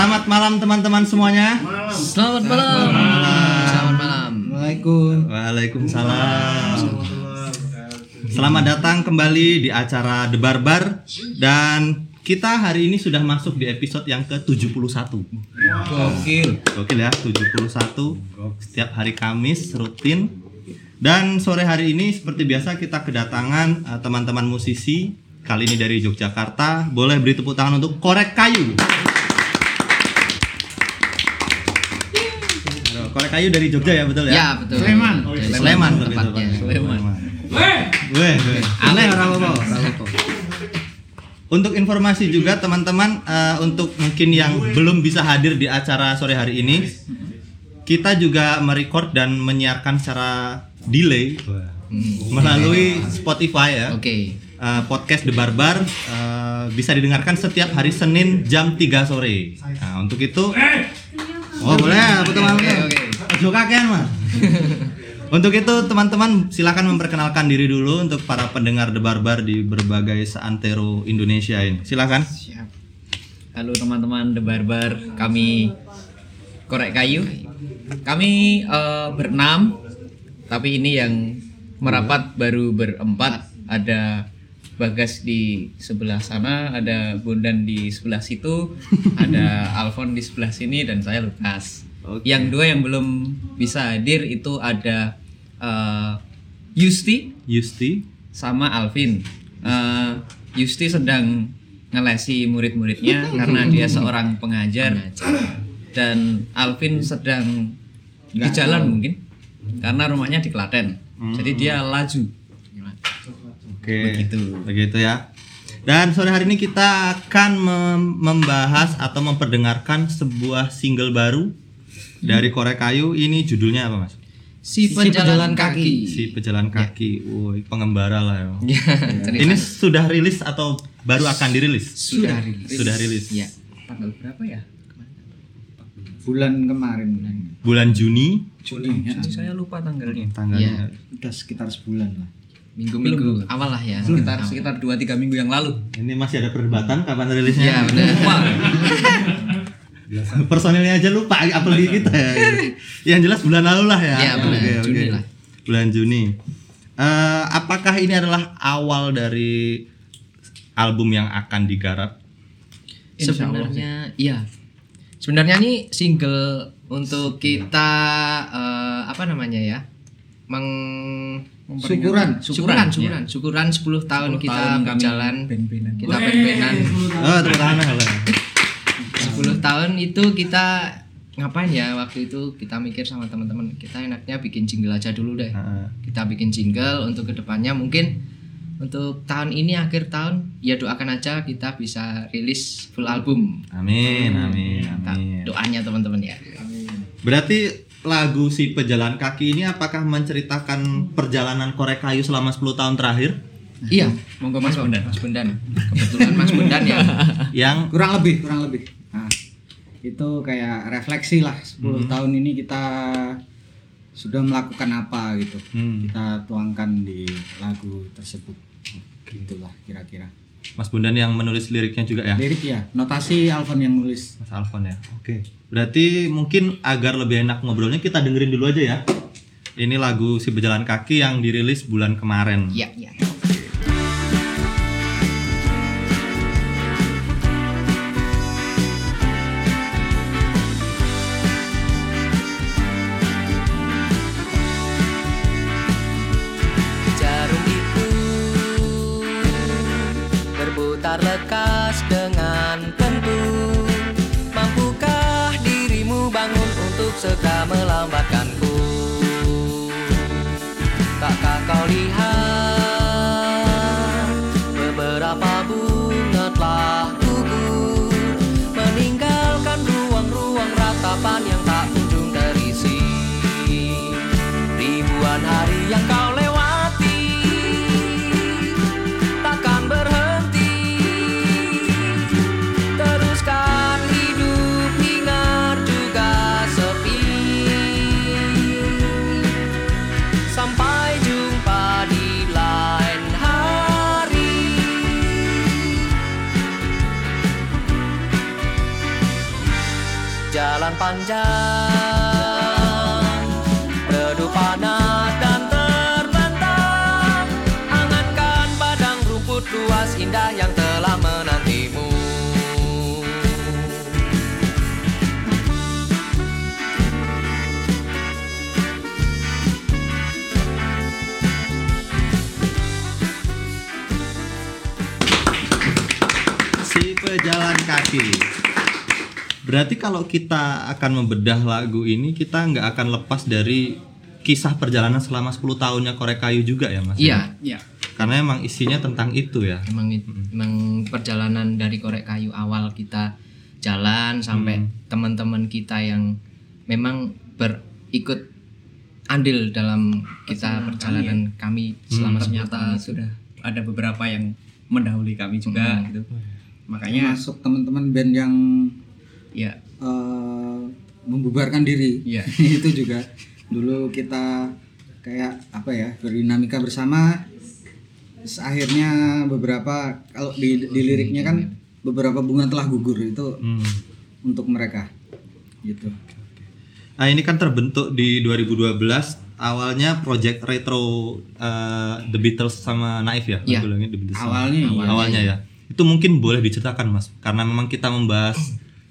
Selamat malam teman-teman semuanya. Selamat malam. Selamat malam. Assalamualaikum. Waalaikumsalam. Selamat datang kembali di acara The Barbar dan kita hari ini sudah masuk di episode yang ke-71. Gokil. Oke ya, 71 setiap hari Kamis rutin. Dan sore hari ini seperti biasa kita kedatangan eh, teman-teman musisi kali ini dari Yogyakarta. Boleh beri tepuk tangan untuk Korek Kayu. Korek Kayu dari Jogja ya betul ya? Ya betul. Sleman. Oh, iya, Sleman lebih tepatnya. Sleman. Weh, weh. Aneh orang apa? Orang apa? Untuk informasi juga teman-teman eh, untuk mungkin yang belum bisa hadir di acara sore hari ini, kita juga merecord dan menyiarkan secara delay melalui Spotify ya. Oke. Eh, podcast The Barbar eh, bisa didengarkan setiap hari Senin jam 3 sore. Nah, untuk itu Oh, boleh, apa teman Oke, oke. Ojo kakean, Mas. Untuk itu teman-teman silakan memperkenalkan diri dulu untuk para pendengar The Barbar di berbagai seantero Indonesia ini. Silakan. Siap. Halo teman-teman The Barbar, kami Korek Kayu. Kami eh, berenam, tapi ini yang merapat baru berempat. Ada Bagas di sebelah sana, ada Bondan di sebelah situ, ada Alfon di sebelah sini, dan saya Lukas. Oke. Yang dua yang belum bisa hadir itu ada eh, Yusti Yusti. sama Alvin. Eh, Yusti sedang ngelesi murid-muridnya karena dia seorang pengajar dan Alvin sedang di jalan mungkin karena rumahnya di Klaten. Jadi dia laju. Oke. Begitu. Begitu ya. Dan sore hari ini kita akan mem- membahas atau memperdengarkan sebuah single baru dari Korek Kayu. Ini judulnya apa, Mas? Si pejalan kaki. Si Pejalan Kaki. Woi, pengembara lah ya. Ya, Ini sudah rilis atau baru akan dirilis? sudah rilis. Sudah rilis. Ya. Tanggal berapa ya? Bulan kemarin. Bulan Juni Juni. Ya. Saya lupa tanggalnya. tanggalnya. Udah sekitar sebulan lah. Minggu-minggu awal lah ya, sekitar sekitar 2 3 minggu yang lalu. Ini masih ada perdebatan kapan rilisnya? Ya, benar. Personilnya aja lupa apalagi kita ya. Yang jelas bulan lalu lah ya. Ya, benar. Oke, oke. Juni lah. Bulan Juni. Eh, apakah ini adalah awal dari album yang akan digarap? Sebenarnya iya. Sebenarnya ini single untuk kita eh, apa namanya ya? Meng Syukuran. syukuran, syukuran, syukuran 10 tahun kita berjalan kita ben-benan. Oh, tepuk tangan lah. 10 tahun itu kita ngapain ya waktu itu kita mikir sama teman-teman kita enaknya bikin jingle aja dulu deh Heeh. kita bikin jingle untuk ke depannya mungkin untuk tahun ini akhir tahun ya doakan aja kita bisa rilis full album Amin, amin, Ta- amin. doanya teman-teman ya Berarti lagu si pejalan kaki ini apakah menceritakan perjalanan korek kayu selama 10 tahun terakhir? iya monggo mas Bondan mas Bondan kebetulan mas Bondan ya Yang Kurang lebih, kurang lebih. Nah, itu kayak refleksi lah 10 tahun ini kita sudah melakukan apa gitu. Hmm. Kita tuangkan di lagu tersebut. Gitulah kira-kira. Mas Bundan yang menulis liriknya juga ya? Lirik ya, notasi Alvan yang nulis. Mas Alfon ya. Oke. Berarti mungkin agar lebih enak ngobrolnya kita dengerin dulu aja ya. Ini lagu si pejalan kaki yang dirilis bulan kemarin. iya iya panjang Redup panas dan terbentang. Angankan padang rumput luas indah yang telah menantimu. Si pejalan kaki. Berarti kalau kita akan membedah lagu ini kita nggak akan lepas dari kisah perjalanan selama 10 tahunnya korek kayu juga ya mas? Iya, ya Karena emang isinya tentang itu ya. emang it- emang perjalanan dari korek kayu awal kita jalan sampai teman-teman kita yang memang berikut andil dalam kita perjalanan kami selama 10 tahun. ternyata itu. sudah ada beberapa yang mendahului kami juga gitu. Makanya masuk teman-teman band yang ya eh, membubarkan diri Iya. itu juga dulu kita kayak apa ya berdinamika bersama akhirnya beberapa kalau di, di liriknya kan beberapa bunga telah gugur itu Hmm. untuk mereka gitu Nah ini kan terbentuk di 2012 awalnya project retro eh, The Beatles sama Naif ya? Lagu-lagunya The Beatles sama- awalnya iya. awalnya ya. Itu mungkin boleh diceritakan mas, karena memang kita membahas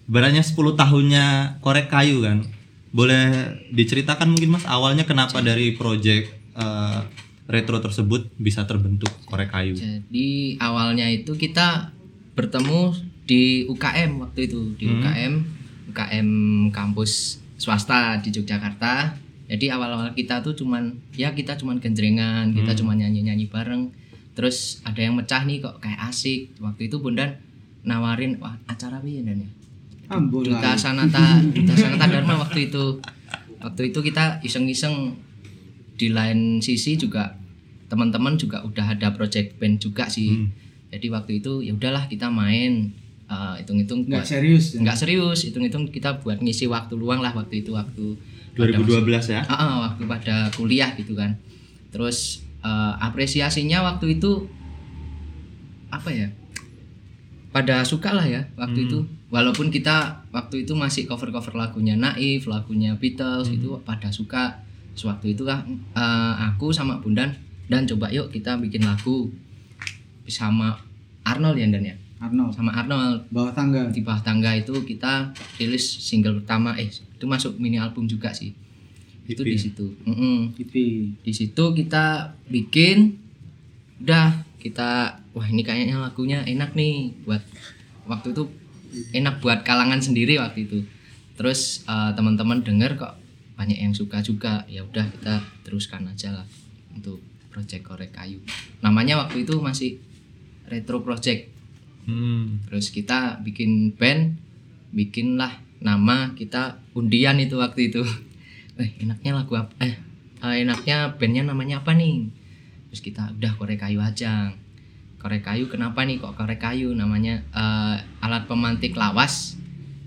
ibaratnya 10 tahunnya korek kayu kan. Boleh diceritakan mungkin mas awalnya kenapa dari project eh, retro tersebut bisa terbentuk korek kayu? Jadi awalnya itu kita bertemu di UKM waktu itu di UKM UKM kampus swasta di Yogyakarta. Jadi awal-awal kita tuh cuman ya kita cuman genjrengan, kita cuman nyanyi-nyanyi bareng. Terus ada yang mecah nih kok kayak asik. Waktu itu Bondan nawarin wah acara apa Dan ya? Duta. Sanata Duta Sanata Dharma waktu itu. Waktu itu kita iseng-iseng di lain sisi juga teman-teman juga udah ada project band juga sih. Jadi waktu itu ya udahlah kita main eh, hitung-hitung nggak buat- serius ya? nggak serius hitung-hitung kita buat ngisi waktu luang lah waktu itu waktu 2012 ya? Ah, ah, waktu pada kuliah gitu kan. Terus eh, apresiasinya waktu itu apa ya? Pada suka lah ya waktu itu walaupun kita waktu itu masih cover cover lagunya Naif lagunya Beatles itu pada suka. Sewaktu itu kan eh, aku sama Bundan dan coba yuk kita bikin lagu sama Arnold ya Dan ya? Arnold. Sama Arnold. Bawah tangga. Di bawah tangga itu kita rilis single pertama eh itu masuk mini album juga sih. Itu di situ. Mm-mm. IP di situ kita bikin udah kita wah ini kayaknya lagunya enak nih buat waktu itu enak buat kalangan sendiri waktu itu. Terus eh, teman-teman denger kok banyak yang suka juga ya udah kita teruskan aja lah untuk project korek kayu. Namanya waktu itu masih retro project. Hmm. terus kita bikin band bikinlah nama kita undian itu waktu itu. Eh enaknya lagu apa eh eh, enaknya bandnya namanya apa nih? Terus kita udah korek kayu aja korek kayu kenapa nih kok korek kayu? Namanya eh, alat pemantik lawas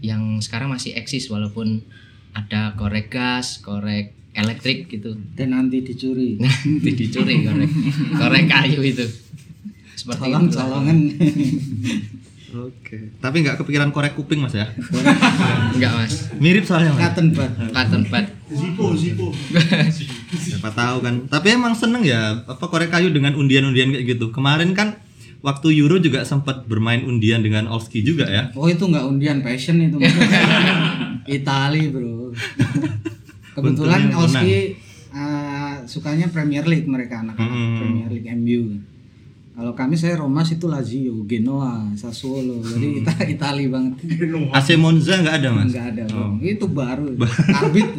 yang sekarang masih eksis walaupun ada korek gas korek elektrik gitu. Dan nanti dicuri. Nanti dicuri korek korek kayu itu. Seperti colong itu. Colongan Oke. Tapi nggak kepikiran korek kuping mas ya? enggak mas. Mirip soalnya mas. cotton bud. Cotton bud Siapa tahu kan. Tapi emang seneng ya apa korek kayu dengan undian-undian kayak gitu. Kemarin kan waktu Euro juga sempat bermain undian dengan Olski juga ya. oh itu nggak undian passion itu Itali bro kebetulan Olski uh, sukanya Premier League mereka anak-anak Hmm. Premier League MU kalau kami saya Roma itu Lazio Genoa Sassuolo jadi kita Itali banget AC Monza nggak ada mas. nggak ada bro. itu baru arbit.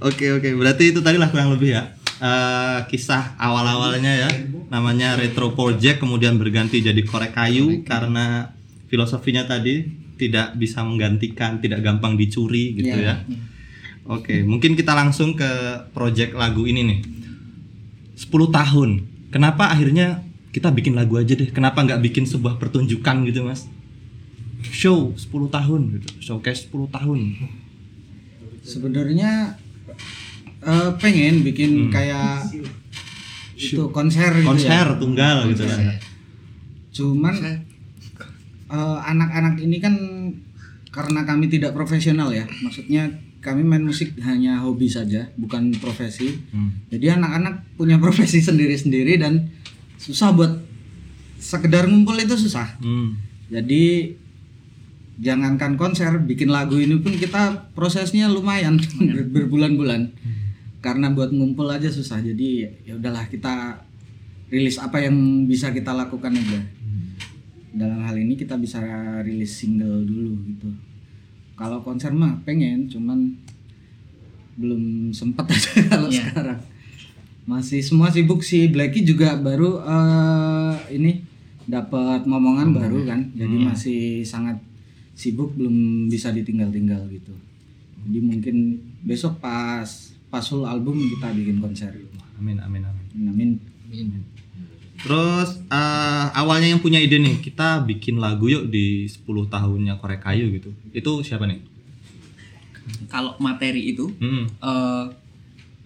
Oke oke. Berarti itu tadi lah kurang lebih ya. eh, kisah awal-awalnya ya. Namanya retro project kemudian berganti jadi korek kayu karena filosofinya tadi tidak bisa menggantikan tidak gampang dicuri gitu Iya. ya. Oke mungkin kita langsung ke project lagu ini nih. 10 tahun. Kenapa akhirnya kita bikin lagu aja deh? Kenapa nggak bikin sebuah pertunjukan gitu mas? Show 10 tahun gitu. Showcase 10 tahun. Sebenarnya eh, pengen bikin kayak itu konser gitu Hmm. konser ya tunggal gitu kan. Cuman eh, anak-anak ini kan karena kami tidak profesional ya. Maksudnya kami main musik hanya hobi saja bukan profesi. Hmm. jadi anak-anak punya profesi sendiri-sendiri dan susah buat sekedar ngumpul itu susah. Hmm. jadi jangankan konser bikin lagu ini pun kita prosesnya lumayan ber- berbulan-bulan. Karena buat ngumpul aja susah jadi ya udahlah kita rilis apa yang bisa kita lakukan aja. Dalam hal ini kita bisa rilis single dulu gitu. Kalau konser mah pengen cuman belum sempet aja kalau Iya. sekarang. Masih semua sibuk sih Blacky juga baru eh, ini dapat momongan baru kan jadi masih sangat sibuk belum bisa ditinggal-tinggal gitu jadi mungkin besok pas pas full album kita bikin konser gitu. Amin amin amin. Amin. Terus eh, awalnya yang punya ide nih, kita bikin lagu yuk di 10 tahunnya Korek Kayu gitu. Itu siapa nih? Kalau materi itu Hmm. eh,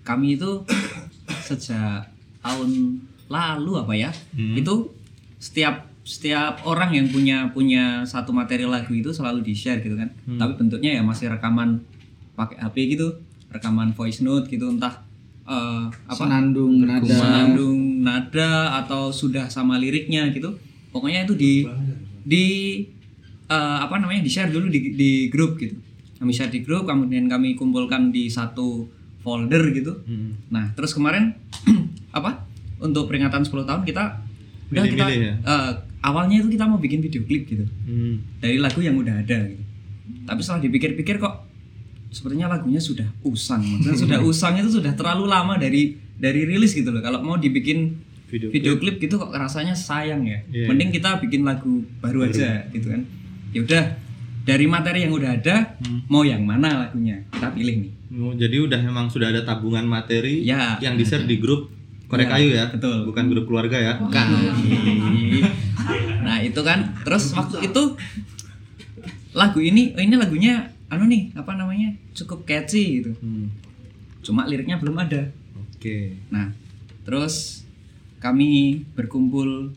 kami itu sejak tahun lalu apa ya? Hmm. Itu setiap setiap orang yang punya punya satu materi lagu itu selalu di share gitu kan. Hmm. Tapi bentuknya ya masih rekaman pakai HP gitu, rekaman voice note gitu entah eh, apa Senandung nada. senandung nada atau sudah sama liriknya gitu pokoknya itu di di eh, apa namanya di share dulu di, di grup gitu kami share di grup kemudian kami kumpulkan di satu folder gitu Hmm. nah terus kemarin apa untuk peringatan 10 tahun kita udah kita ya? eh, awalnya itu kita mau bikin video klip gitu Hmm. dari lagu yang udah ada gitu. Tapi setelah dipikir-pikir kok sepertinya lagunya sudah usang. Maksudnya sudah usang itu sudah terlalu lama dari dari rilis gitu loh. Kalau mau dibikin Video video, klip gitu kok rasanya sayang ya. Iya, Mending kita bikin lagu baru, aja gitu kan. Ya udah dari materi yang udah ada Hmm. mau yang mana lagunya kita pilih nih. Oh, jadi udah memang sudah ada tabungan materi Ya. yang di-share di grup Korek Ya, Kayu ya? betul. Bukan grup keluarga ya? Bukan. itu kan terus waktu itu lagu ini oh, ini lagunya anu nih apa namanya cukup catchy gitu Hmm. cuma liriknya belum ada Oke. nah terus kami berkumpul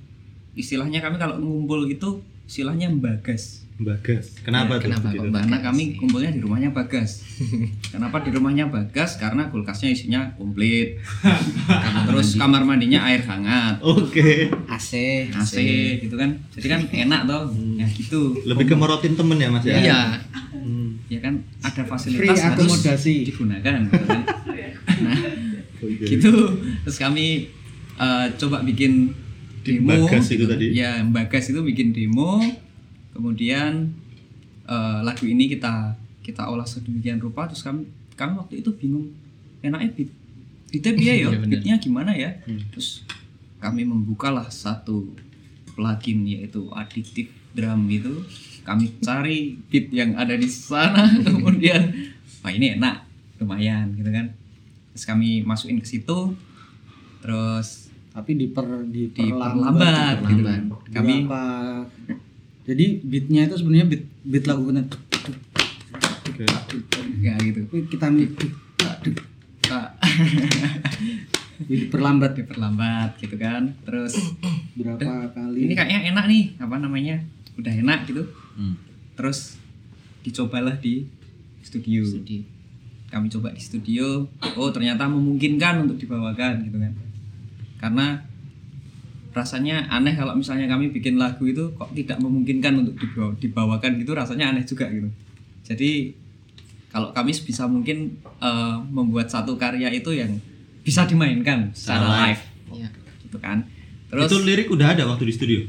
istilahnya kami kalau ngumpul itu istilahnya bagas Bagas. Kenapa tuh? Ya, kenapa begitu? kok karena kami kumpulnya di rumahnya bagas kenapa di rumahnya bagas karena kulkasnya isinya komplit terus kamar mandinya air hangat Oke. AC. AC gitu kan jadi kan enak toh ya gitu Lebih ke merotin temen ya Mas ya? Iya. Hmm. ya kan ada fasilitas Free harus akomodasi. digunakan gitu kan. nah Oke. gitu terus kami eh, coba bikin Di demo Bagas itu tadi? ya Bagas itu bikin demo kemudian eh, lagu ini kita kita olah sedemikian rupa terus kami kami waktu itu bingung enaknya beat? Beatnya biaya ya? Iya, beatnya gimana ya? Hmm. terus kami membukalah satu plugin yaitu additive drum itu. Kami cari beat yang ada di sana kemudian wah ini enak lumayan gitu kan. Terus kami masukin ke situ terus Tapi diper diperlambat. gitu kan. Kami Berapa? Jadi beatnya itu sebenarnya beat beat lagu. Oke. ya gitu kita mi- Kak, diperlambat diperlambat gitu kan terus berapa kali? ini kayaknya enak nih apa namanya udah enak gitu Hmm. terus dicobalah di studio Sedih. kami coba di studio oh ternyata memungkinkan untuk dibawakan gitu kan karena rasanya aneh kalau misalnya kami bikin lagu itu kok tidak memungkinkan untuk dibawa- dibawakan gitu rasanya aneh juga gitu jadi kalau kami sebisa mungkin eh, membuat satu karya itu yang bisa dimainkan secara live Iya. gitu kan terus itu lirik udah ada waktu di studio?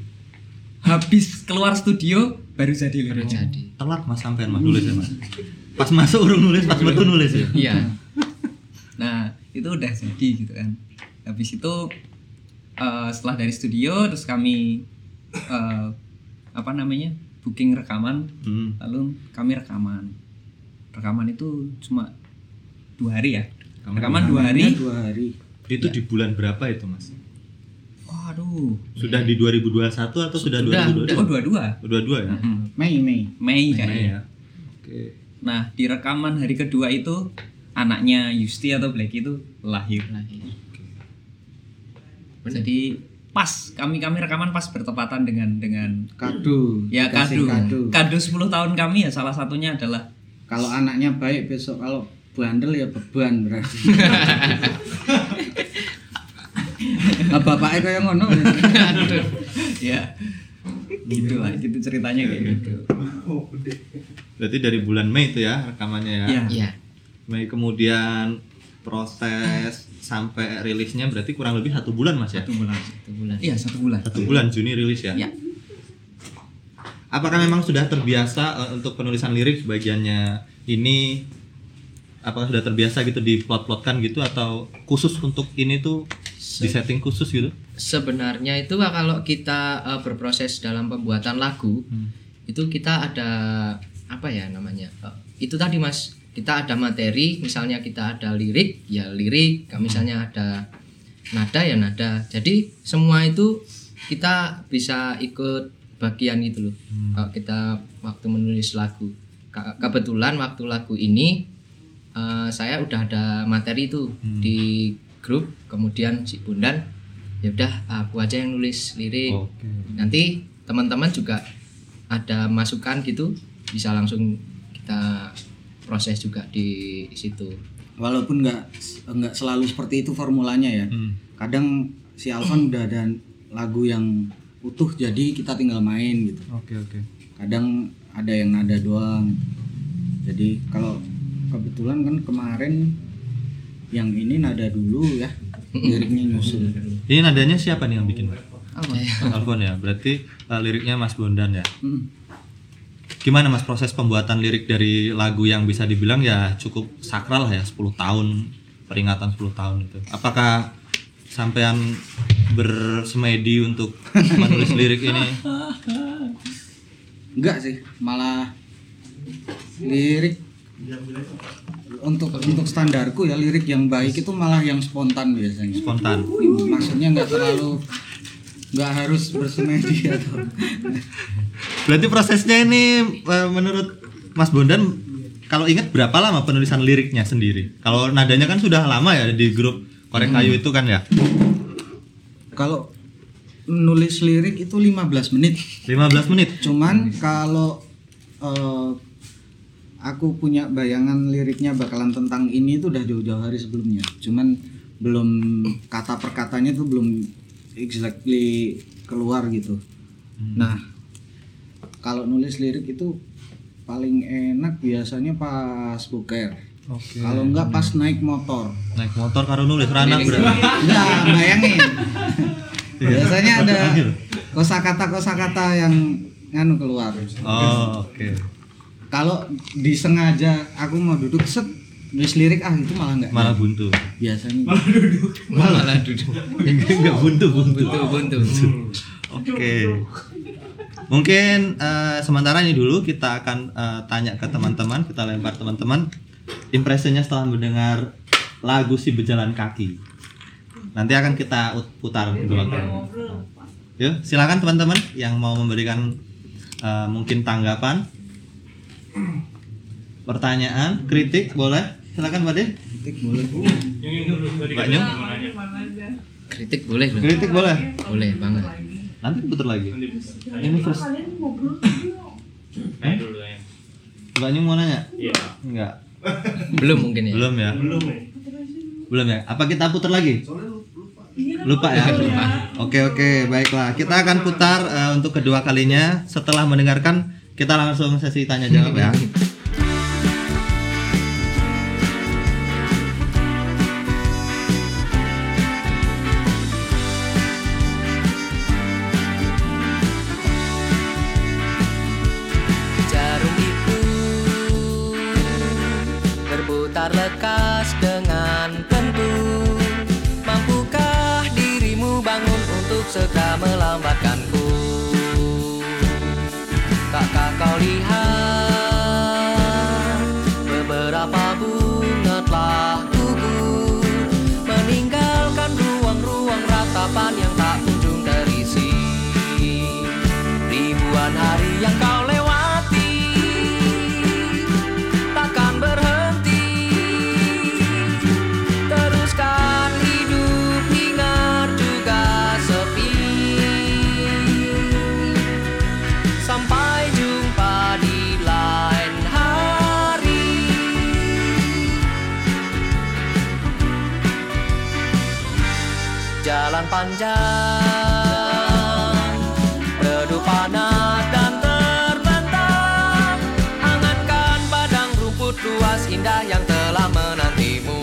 habis keluar studio baru jadi Baru liriknya jadi. Telat mas sampean mas nulis ya mas? Pas masuk urung nulis, pas betul nulis ya? Iya. Nah itu udah jadi gitu kan. Habis itu eh, setelah dari studio terus kami eh, apa namanya booking rekaman, Hmm. lalu kami rekaman. Rekaman itu cuma dua hari ya. Rekaman Rekaman dua hari. Namanya dua hari. Itu di bulan berapa itu mas? Waduh. Sudah di 2021 atau sudah, Sudah, 2022? Oh dua-dua. Dua-dua ya? Hmm. Mei Mei. Mei Mei kayaknya. ya? Oke. Nah di rekaman hari kedua itu anaknya Yusti atau Black itu lahir. Lahir. Jadi pas kami kami rekaman pas bertepatan dengan dengan Kado. ya dikasih kado kado 10 tahun kami ya salah satunya adalah Kalau anaknya baik besok kalau bandel ya beban berarti. Lah bapaknya kayak ngono. Ya gitu lah gitu ceritanya kayak gitu Berarti dari bulan Mei itu ya rekamannya ya. Iya. Iya. Mei kemudian proses sampai rilisnya berarti kurang lebih satu bulan mas ya. satu bulan Satu bulan. iya satu bulan Satu bulan Juni rilis ya. Ya. Apakah memang sudah terbiasa eh, untuk penulisan lirik bagiannya ini? Apakah sudah terbiasa gitu di plot-plotkan gitu atau khusus untuk ini tuh di setting khusus gitu? Sebenarnya itu kalau kita eh, berproses dalam pembuatan lagu, itu kita ada apa ya namanya? Eh, itu tadi Mas, kita ada materi, misalnya kita ada lirik, ya lirik, misalnya ada nada ya nada. Jadi semua itu kita bisa ikut bagian itu loh. Kalau kita waktu menulis lagu. Ke- Kebetulan waktu lagu ini eh, saya udah ada materi itu di grup, kemudian si Bundan ya udah aku aja yang nulis lirik. Oke. Nanti teman-teman juga ada masukan gitu bisa langsung kita proses juga di situ. Walaupun nggak nggak selalu seperti itu formulanya ya. Hmm. Kadang si Alvan udah ada lagu yang utuh jadi kita tinggal main gitu. Oke oke. Kadang ada yang nada doang. Jadi kalau kebetulan kan kemarin yang ini nada dulu ya. Liriknya nyusul. Ini nadanya siapa nih yang bikin? Alfon ya. Berarti eh, liriknya Mas Bondan ya. Hmm. Gimana Mas proses pembuatan lirik dari lagu yang bisa dibilang ya cukup sakral lah ya 10 tahun peringatan 10 tahun itu. Apakah sampean bersemedi untuk menulis lirik ini? Enggak sih, malah lirik untuk untuk standarku ya lirik yang baik itu malah yang spontan biasanya. Spontan. Maksudnya nggak terlalu nggak harus bersemedi atau Berarti prosesnya ini eh, menurut Mas Bondan kalau ingat berapa lama penulisan liriknya sendiri? Kalau nadanya kan sudah lama ya di grup Korek Kayu itu kan ya. kalau nulis lirik itu 15 menit. 15 menit. Cuman kalau eh, aku punya bayangan liriknya bakalan tentang ini itu udah jauh-jauh hari sebelumnya. Cuman belum kata per katanya itu belum exactly keluar gitu. Nah, kalau nulis lirik itu paling enak biasanya pas boker. Oke. Kalau enggak pas naik motor. Naik motor karo nulis ranak berarti. Enggak, bayangin. biasanya ada Ambil. kosakata kosakata yang nganu keluar. Oh, oke. Kalau disengaja aku mau duduk set nulis lirik ah itu malah enggak. Malah buntu. biasanya. Malah duduk. Enggak buntu, buntu. Buntu buntu. Oke. Mungkin eh, sementara ini dulu kita akan eh, tanya ke teman-teman, kita lempar teman-teman impresinya setelah mendengar lagu si berjalan kaki. Nanti akan kita ut- putar kedua kali. Yuk, silakan teman-teman yang mau memberikan eh, mungkin tanggapan, pertanyaan, kritik boleh. Silakan Pak De. Kritik boleh. Mbak Nyung. Kritik boleh loh. Kritik boleh. Boleh banget. Nanti putar lagi. Ini first. Eh? Mbak Nyung mau nanya? Iya. Enggak. Belum mungkin ya. Belum ya? Belum. Belum ya? Apa kita putar lagi? Lupa ya? Oke oke baiklah. Kita akan putar eh, untuk kedua kalinya setelah mendengarkan kita langsung sesi tanya jawab ya. Panjang. Redup panas dan terbentang. Angankan padang rumput luas indah yang telah menantimu.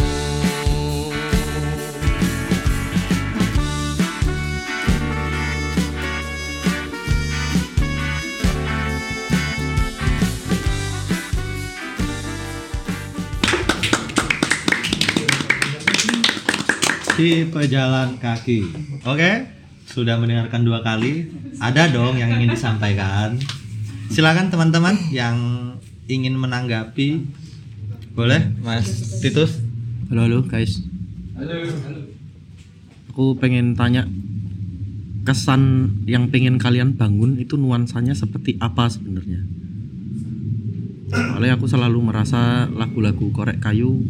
Si pejalan kaki. Oke, sudah mendengarkan dua kali. Ada dong yang ingin disampaikan. Silakan teman-teman yang ingin menanggapi. Boleh, Mas Titus? Halo halo guys. Aku pengen tanya kesan yang pengen kalian bangun itu nuansanya seperti apa sebenarnya? Soalnya aku selalu merasa lagu-lagu korek kayu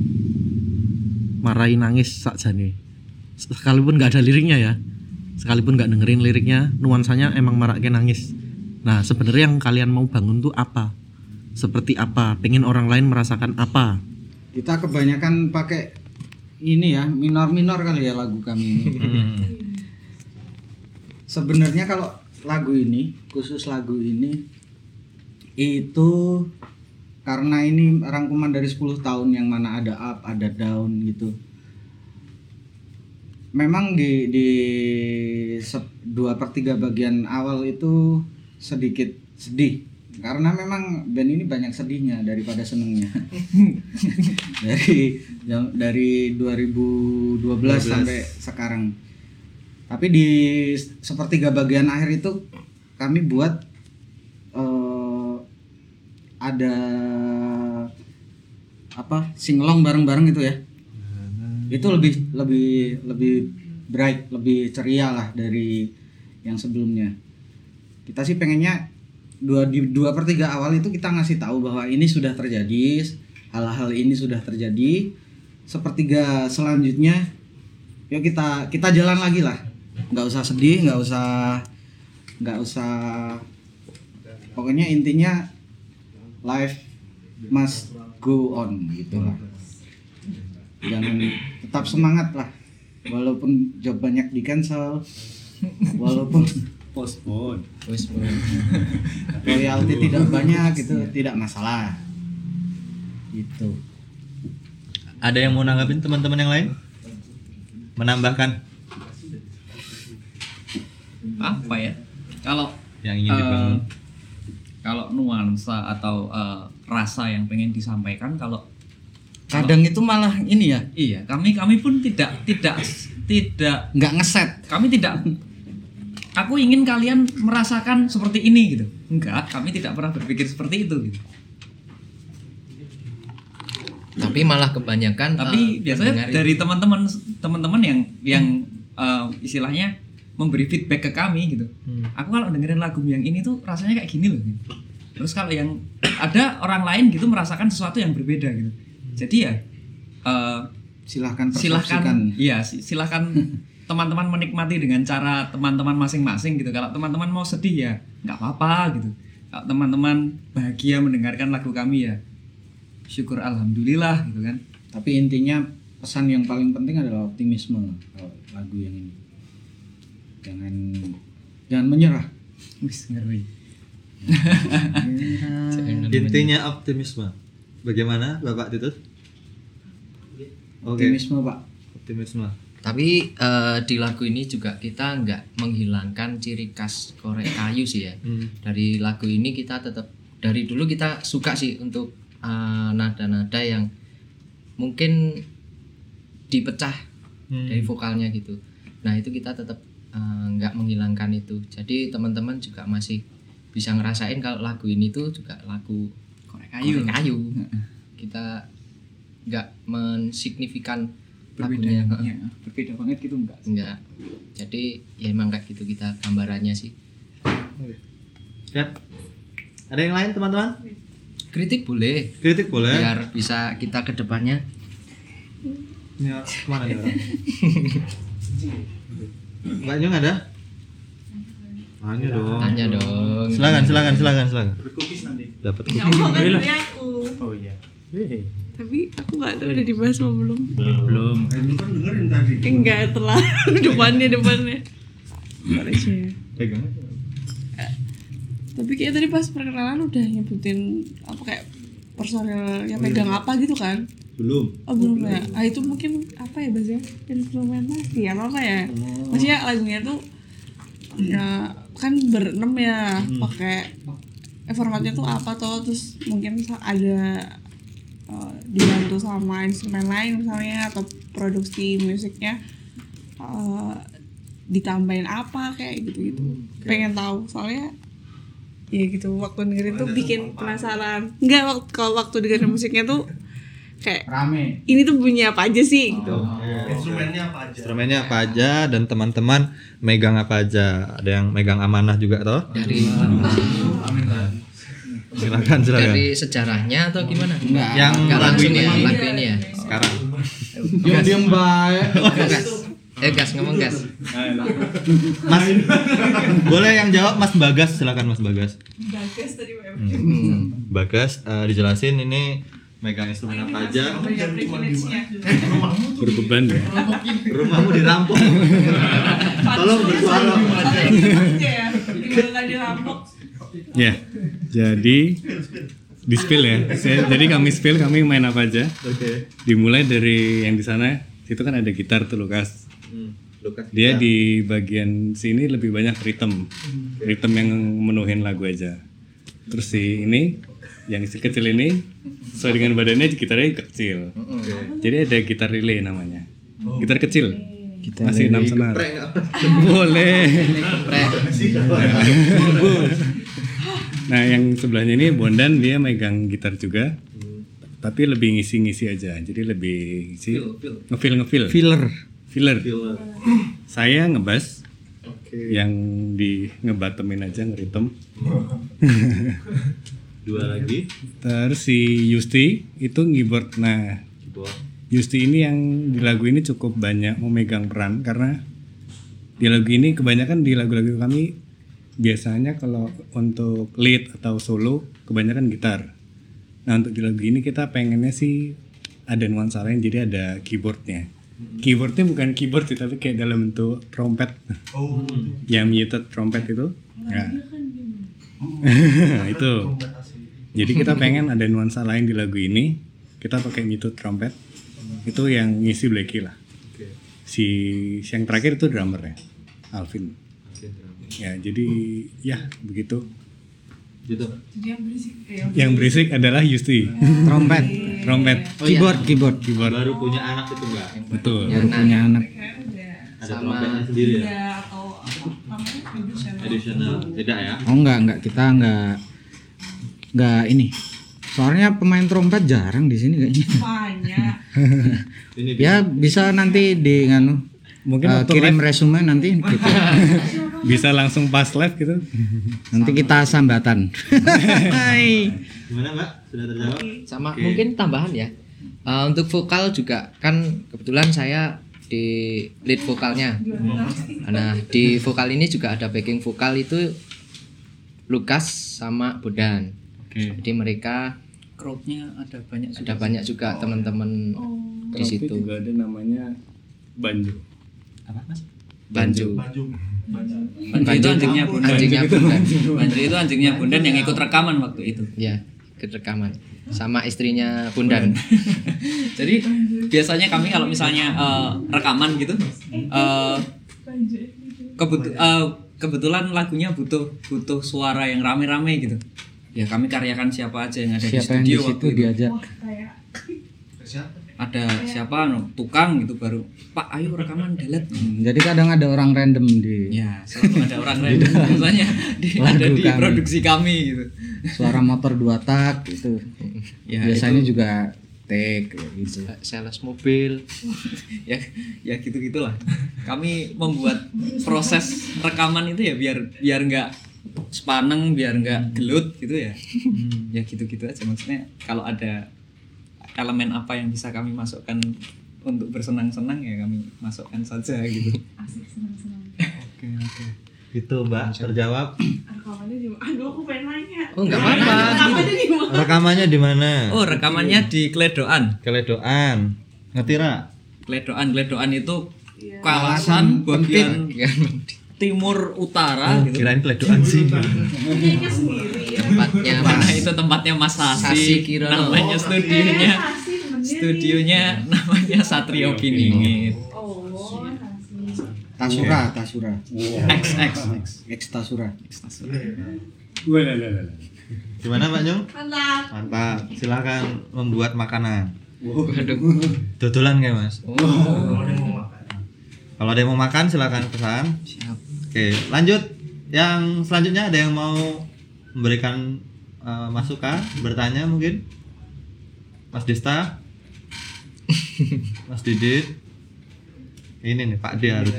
marahi nangis sakjane. Sekalipun nggak ada liriknya ya, sekalipun nggak dengerin liriknya, nuansanya emang marake nangis. Nah sebenarnya yang kalian mau bangun tuh apa? Seperti apa? Pengen orang lain merasakan apa? Kita kebanyakan pakai ini ya, minor-minor kali ya lagu kami ini. Sebenarnya kalau lagu ini, khusus lagu ini itu karena ini rangkuman dari 10 tahun yang mana ada up, ada down gitu. Memang di di dua per tiga bagian awal itu sedikit sedih. Karena memang band ini banyak sedihnya daripada senengnya. Dari dari 2012 sampai sekarang. Tapi di sepertiga bagian akhir itu kami buat eh, ada apa singelong bareng-bareng itu ya itu lebih lebih lebih bright lebih ceria lah dari yang sebelumnya. Kita sih pengennya dua di dua per tiga awal itu kita ngasih tahu bahwa ini sudah terjadi hal-hal ini sudah terjadi. Sepertiga selanjutnya yuk kita kita jalan lagi lah. Nggak usah sedih nggak usah nggak usah. Pokoknya intinya life must go on gitu lah jangan tetap semangat lah walaupun job banyak di cancel walaupun Postpone. Bro. royalti tidak banyak gitu tidak masalah gitu Ada yang mau nanggapin teman-teman yang lain? Menambahkan apa ya kalau yang ingin dibangun. kalau nuansa atau eh, rasa yang pengen disampaikan kalau kadang itu malah ini ya. Iya kami kami pun tidak tidak tidak nggak ngeset. kami tidak aku ingin kalian merasakan seperti ini gitu. Enggak kami tidak pernah berpikir seperti itu gitu. Tapi malah kebanyakan tapi eh, biasanya dari teman-teman teman-teman yang yang eh, istilahnya memberi feedback ke kami gitu. Aku kalau dengerin lagu yang ini tuh rasanya kayak gini loh gitu. terus kalau yang ada orang lain gitu merasakan sesuatu yang berbeda gitu jadi ya eh, silahkan silahkan iya si- silahkan teman-teman menikmati dengan cara teman-teman masing-masing gitu. Kalau teman-teman mau sedih ya nggak apa-apa gitu. Kalau teman-teman bahagia mendengarkan lagu kami ya syukur alhamdulillah gitu kan. Tapi intinya pesan yang paling penting adalah optimisme kalau lagu yang ini. Jangan jangan menyerah. Wis ngeri. Intinya optimisme. Bagaimana Bapak Titus? Oke, optimisme pak optimisme. Tapi eh, di lagu ini juga kita nggak menghilangkan ciri khas korek kayu sih ya. Hmm. Dari lagu ini kita tetap dari dulu kita suka sih untuk eh, nada-nada yang mungkin dipecah Hmm. dari vokalnya gitu. Nah itu kita tetap eh, nggak menghilangkan itu. Jadi teman-teman juga masih bisa ngerasain kalau lagu ini tuh juga lagu korek kayu. kayu kayu. Kita nggak mensignifikan berbeda lagunya. ya, berbeda banget gitu enggak Enggak. Jadi ya emang kayak gitu kita gambarannya sih. Siap. Ada yang lain teman-teman? Kritik boleh. Kritik boleh. Biar bisa kita ke depannya. Ini ke mana orang? Mbak Nyung ada? Tanya dong. Tanya dong. Silakan, silakan, silakan, silakan. Dapat Ya Allah, bantuin aku. Oh iya. tapi aku nggak tahu udah dibahas apa belum. Belum. Enggak telah. Depannya depannya. Aja ya. Pegang. tapi kayak tadi pas perkenalan udah nyebutin apa kayak personelnya pegang apa gitu kan? Belum. oh belum ya? Ah itu mungkin apa ya bahasanya? Instrumentasi apa apa ya maksudnya lagunya tuh ya kan berenam ya pakai eh, formatnya tuh apa tuh terus mungkin ada eh, dibantu sama instrumen lain misalnya atau produksi musiknya eh, ditambahin apa kayak gitu gitu pengen tahu soalnya ya gitu waktu dengerin tuh bikin penasaran. Nggak waktu kalau waktu dengerin musiknya tuh kayak Rame. ini tuh bunyi apa aja sih gitu Instrumennya apa aja dan teman-teman megang apa aja? Ada yang megang amanah juga toh? dari Silakan silakan. dari sejarahnya atau gimana Enggak. Yang Enggak lagu langsung ini ya lagu ini ya sekarang. Diam diam baik. gas eh gas ngomong gas Mas boleh yang jawab Mas Bagas silakan Mas Bagas. bagas tadi Hmm. Bagas eh, dijelasin ini megang instrumen apa aja? berbeban ya Rumahmu dirampok. Tolong bersuara. ya jadi di spill ya Saya- jadi kami spill kami main apa aja Oke. dimulai dari yang di sana itu kan ada gitar tuh Lukas Hmm. Lukas. dia di bagian sini lebih banyak rhythm rhythm yang menuhin lagu aja terus si ini yang si kecil ini sesuai dengan badannya gitarnya kecil. Jadi ada gitar relay namanya. Gitar kecil. Masih enam senar. Boleh. Nah yang sebelahnya ini Bondan dia megang gitar juga. Tapi lebih ngisi-ngisi aja. Jadi lebih ngisi. Ngefeel ngefeel. Filler. filler. Saya ngebas yang di ngebatemin aja ngeritem Dua lagi. terus si Yusti itu keyboard nah Yusti ini yang di lagu ini cukup banyak memegang peran karena di lagu ini kebanyakan di lagu-lagu kami biasanya kalau untuk lead atau solo kebanyakan gitar. Nah untuk di lagu ini kita pengennya sih ada nuansa lain jadi ada keyboardnya. Keyboardnya bukan keyboard sih tapi kayak dalam bentuk trompet. Yang muted trompet itu. Ya itu jadi kita pengen ada nuansa lain di lagu ini. Kita pakai muted trompet. Itu yang ngisi Blacky lah. Si yang terakhir itu drummer ya Alvin. Ya jadi ya begitu. Gitu. yang berisik adalah Yusti. Trompet. trompet. Keyboard, keyboard. keyboard. Baru punya anak itu enggak? betul. Baru punya anak. Ada trompetnya sendiri ya? ya atau apa namanya? Produsen Additional. Tidak ya? Oh enggak, enggak. Kita enggak enggak ini. Soalnya pemain trompet jarang di sini kayaknya. banyak Ini Ya bisa nanti di nganu mungkin waktu kirim live resume nanti kita, bisa langsung pas live gitu nanti kita sambatan. Hai. gimana Mbak? Sudah terjawab? sama mungkin tambahan ya Eh, untuk vokal juga kan kebetulan saya di lead vokalnya nah di vokal ini juga ada backing vokal itu Lukas sama Bodan oke. Jadi mereka crowdnya ada banyak juga ada banyak juga teman-teman di Trompet situ. Juga ada namanya banjo. Banju Banjo. Itu Banjo anjingnya Bondan anjingnya Bodan Banjo itu anjingnya Bondan yang ikut rekaman waktu itu. Ya ikut rekaman. Sama istrinya Bondan jadi biasanya kami kalau misalnya eh, rekaman gitu eh, kebetu- eh, kebetulan lagunya butuh butuh suara yang rame-rame gitu ya kami karyakan siapa aja yang ada di Siapa yang di studio situ waktu itu diajak? ada siapa no, tukang gitu baru pak ayo rekaman delete Hmm, Jadi kadang ada orang random di ya selalu ada orang random biasanya di, ada di kami. produksi kami gitu suara motor dua tak gitu. Ya, Biasanya juga take gitu. sales mobil ya ya gitu gitulah kami membuat proses rekaman itu ya biar biar nggak sepaneng biar nggak gelut gitu ya. Ya gitu gitu aja. Maksudnya kalau ada elemen apa yang bisa kami masukkan untuk bersenang-senang ya kami masukkan saja gitu. Itu Mbak. Terjawab. rekamannya di aduh aku pengen nanya. Oh nggak apa-apa. rekamannya di mana? Rekamannya di mana? Oh, rekamannya di Kledoan. Keledoan. Ngerti ra? Kledoan, Kledoan itu kawasan bagian timur utara gitu. Kirain keledoan sih. tempatnya Nah, Mas itu tempatnya Mas Sasi. Kirono. Namanya studionya studionya namanya Satrio Piningit. Tasura, Tasura. X X Ex Tasura. Gimana Pak Nyong? Mantap. Mantap. Silakan membuat makanan. waduh Dodolan kayak Mas. Kalau ada yang mau makan silakan pesan. siap Oke, lanjut. Yang selanjutnya ada yang mau memberikan eh, masukan, bertanya mungkin? Mas Desta, Mas Didit, ini nih Pak D harus.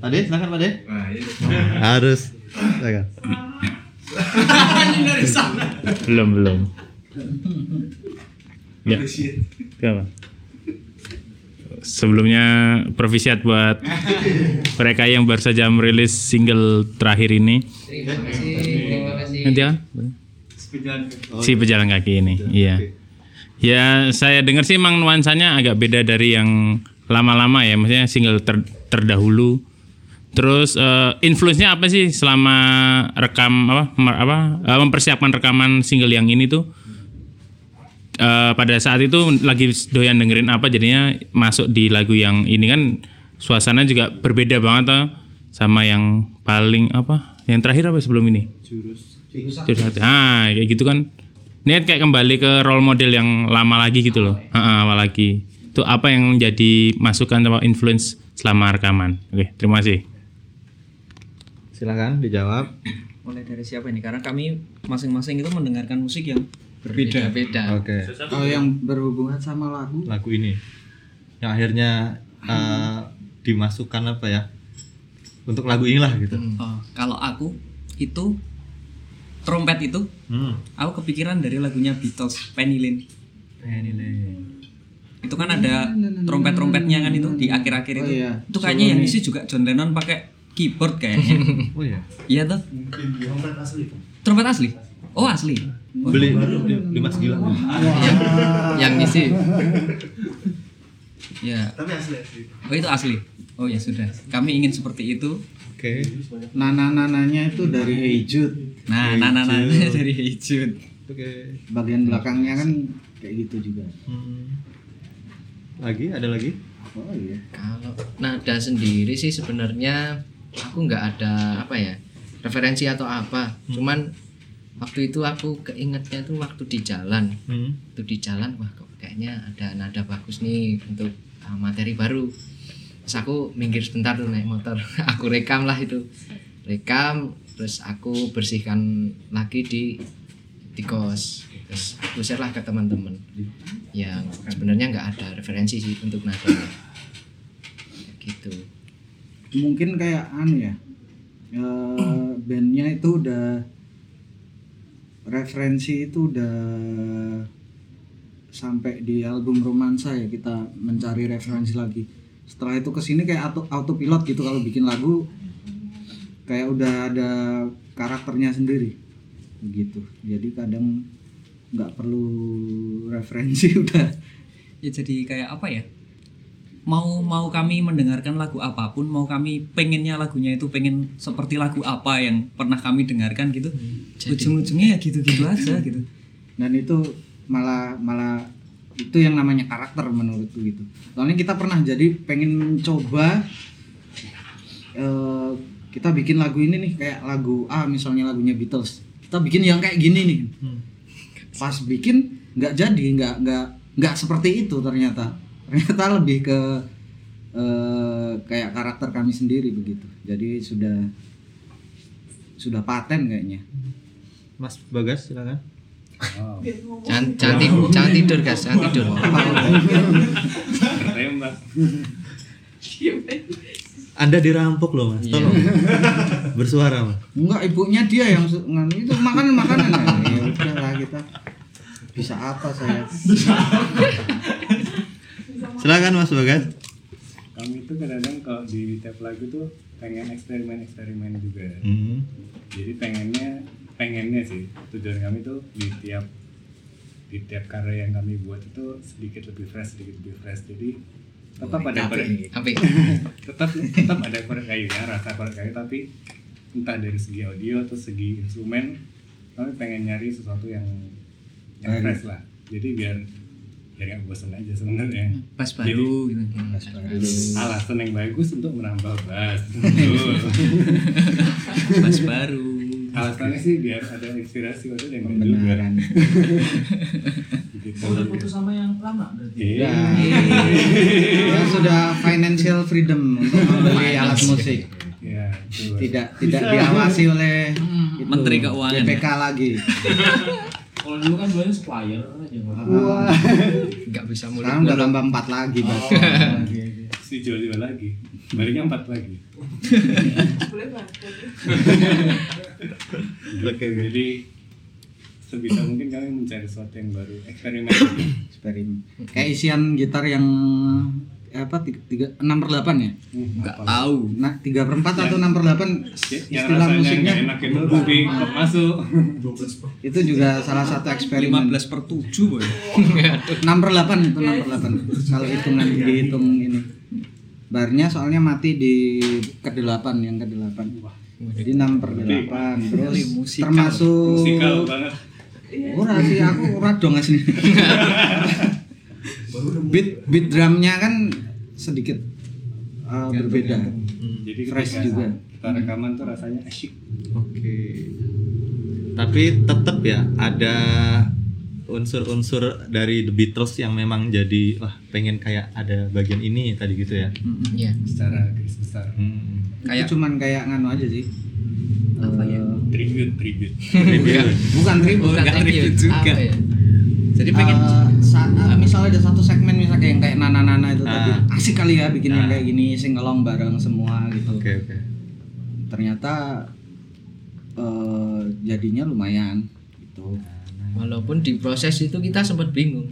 Pak D, silakan Pak D. Harus. Silakan. belum belum ya Kenapa? Sebelumnya provisiat buat mereka yang baru saja merilis single terakhir ini. Terima kasih. Terima kasih. Nanti kan si pejalan kaki. Ini iya. ya saya dengar sih emang nuansanya agak beda dari yang lama-lama ya maksudnya single ter- terdahulu. Terus eh, influence-nya apa sih selama rekam apa apa eh, mempersiapkan rekaman single yang ini tuh Eh, pada saat itu lagi doyan dengerin apa jadinya masuk di lagu yang ini kan suasana juga berbeda banget toh sama yang paling apa yang terakhir apa sebelum ini? Jurus. Hati ah kayak gitu kan. Ini kan kayak kembali ke role model yang lama lagi gitu loh. Ah, awal lagi. Itu apa yang menjadi masukan atau influence selama rekaman? Oke terima kasih. Silakan dijawab. Mulai dari siapa ini? Karena kami masing-masing itu mendengarkan musik yang berbeda. beda Oke. Kalau yang berhubungan sama lagu, Lagu ini yang akhirnya eh, dimasukkan apa ya? Untuk lagu inilah gitu. Oh, kalau aku itu trompet itu Hmm. aku kepikiran dari lagunya Beatles Penny Lane. Penny Lane. Itu kan ada trompet-trompetnya kan itu di akhir-akhir Oh itu. iya. Itu kayaknya yang isi juga John Lennon pakai keyboard kayaknya. Oh iya. iya tuh. Trompet asli. Oh asli. Beli di Mas Gilang. yang yang ngisi Ya. Tapi asli Oh itu asli. Oh ya sudah. Kami ingin seperti itu. Oke. nana-nananya itu dari Hey Jude. Nah, nah, nah, nah, dari Hijut. Oke. Bagian belakangnya kan kayak gitu juga. Hmm. Lagi ada lagi? Oh iya. kalau nada sendiri sih sebenarnya aku nggak ada apa ya referensi atau apa cuman waktu itu aku keingetnya tuh waktu di jalan. Hmm. waktu di jalan wah kok kayaknya ada nada bagus nih untuk uh, materi baru. Terus aku minggir sebentar tuh naik motor. Aku rekam lah itu. Rekam terus aku bersihkan lagi di di kos. Terus aku share lah ke teman-teman. Yang sebenarnya nggak ada referensi sih untuk nada. Gitu. Mungkin kayak anu ya. eh, bandnya itu udah referensi itu udah sampai di album romansa ya kita mencari referensi lagi. Setelah itu ke sini kayak auto autopilot gitu kalau bikin lagu kayak udah ada karakternya sendiri. Begitu jadi kadang nggak perlu referensi udah. Ya jadi kayak apa ya? Mau mau kami mendengarkan lagu apa pun, mau kami pengennya lagunya itu pengen seperti lagu apa yang pernah kami dengarkan gitu. Ujung-ujungnya ya gitu-gitu aja gitu. dan itu malah malah itu yang namanya karakter menurutku gitu soalnya kita pernah jadi pengen mencoba eh, kita bikin lagu ini nih kayak lagu A misalnya lagunya Beatles kita bikin yang kayak gini nih pas bikin nggak jadi nggak nggak nggak seperti itu ternyata ternyata lebih ke eh, kayak karakter kami sendiri begitu jadi sudah sudah paten kayaknya Mas Bagas silakan. jangan jangan, ti- jangan tidur guys jangan tidur Anda dirampok loh Mas. Tolong. Bersuara Mas. Enggak, ibunya dia yang su- ngan- itu makanan makanan ya. Ya udah lah kita bisa apa saya. Silakan Mas Bagas. kami itu kadang-kadang kalau di tiap lagu tuh pengen eksperimen-eksperimen juga. Hmm. jadi pengennya pengennya sih tujuan kami tuh di tiap di tiap karya yang kami buat itu sedikit lebih fresh sedikit lebih fresh. Jadi tetap ada korek tetap tetap ada korek kayunya rasa korek kayu. Tapi entah dari segi audio atau segi instrumen kami pengen nyari sesuatu yang yang fresh lah. Jadi biar biar nggak bosan aja sebenarnya Pas baru gitu. alasan yang bagus untuk menambah bass Betul. Pas baru. alasannya sih biar ada inspirasi waktu yang enggak juga gitu. foto sama yang lama berarti Iya. Ya sudah financial freedom untuk membeli alat musik. Iya, betul. Tidak tidak diawasi oleh Menteri Keuangan. BPK lagi. kalau dulu kan banyak supplier aja Wah, Enggak bisa muluk. sekarang udah tambah empat lagi, Bas. si jual dua lagi baliknya empat lagi boleh banget Oke, jadi sebisa mungkin kami mencari sesuatu yang baru eksperimen Eksperimen. Kayak isian gitar yang apa tiga, tiga enam per delapan ya? Enggak tahu. Nah tiga per empat atau enam per delapan istilah musiknya nggak enak itu masuk itu juga salah satu eksperimen. 15 per 7 boy. enam per delapan itu enam per delapan kalau hitungan dihitung ini. Barnya soalnya mati di kedelapan yang kedelapan. Jadi enam per delapan terus termasuk musikal banget Ora sih aku ora dong asli. beat beat drumnya kan sedikit uh, berbeda. jadi Fresh juga. kita rekaman tuh rasanya asyik Oke. Tapi tetap ya ada unsur-unsur dari The Beatles yang memang jadi wah pengen kayak ada bagian ini tadi gitu ya. Iya. secara garis besar Hmm. Kayak cuman kayak nganu aja sih. Apa ya? tribute tribute Bukan tribute. Bukan tribute juga. ya? Jadi pengen Eh, sa- eh, misalnya ada satu segmen misalnya kayak yang kayak Nana Nana itu tadi Ah. asik kali ya bikin yang Ah. kayak gini sing along bareng semua gitu. Oke oke. Ternyata eh, jadinya lumayan gitu. walaupun di proses itu kita sempat bingung.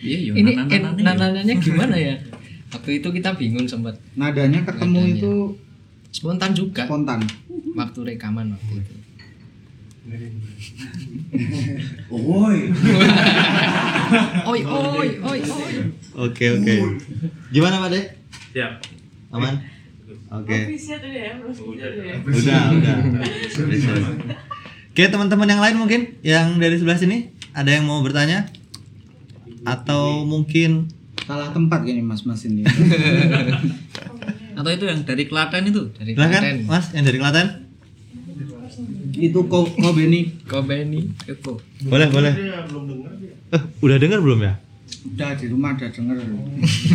Iya. Ini nanananya gimana ya? Waktu itu kita bingung sempat Nadanya ketemu Nadanya. itu spontan juga spontan. waktu rekaman waktu itu. Oi oi oi oi. Oke oke. Gimana Pak De? Siap. Aman? Oke. Tadi ya, ya. Udah udah. Oke teman-teman yang lain mungkin yang dari sebelah sini ada yang mau bertanya? Atau mungkin Salah tempat kayaknya mas-mas ini. Atau itu yang dari Klaten itu? Dari Klaten. Mas yang dari Klaten? Itu kok kok Benny Kobeni Eko. Boleh boleh. Eh, udah dengar belum ya? udah di rumah udah denger.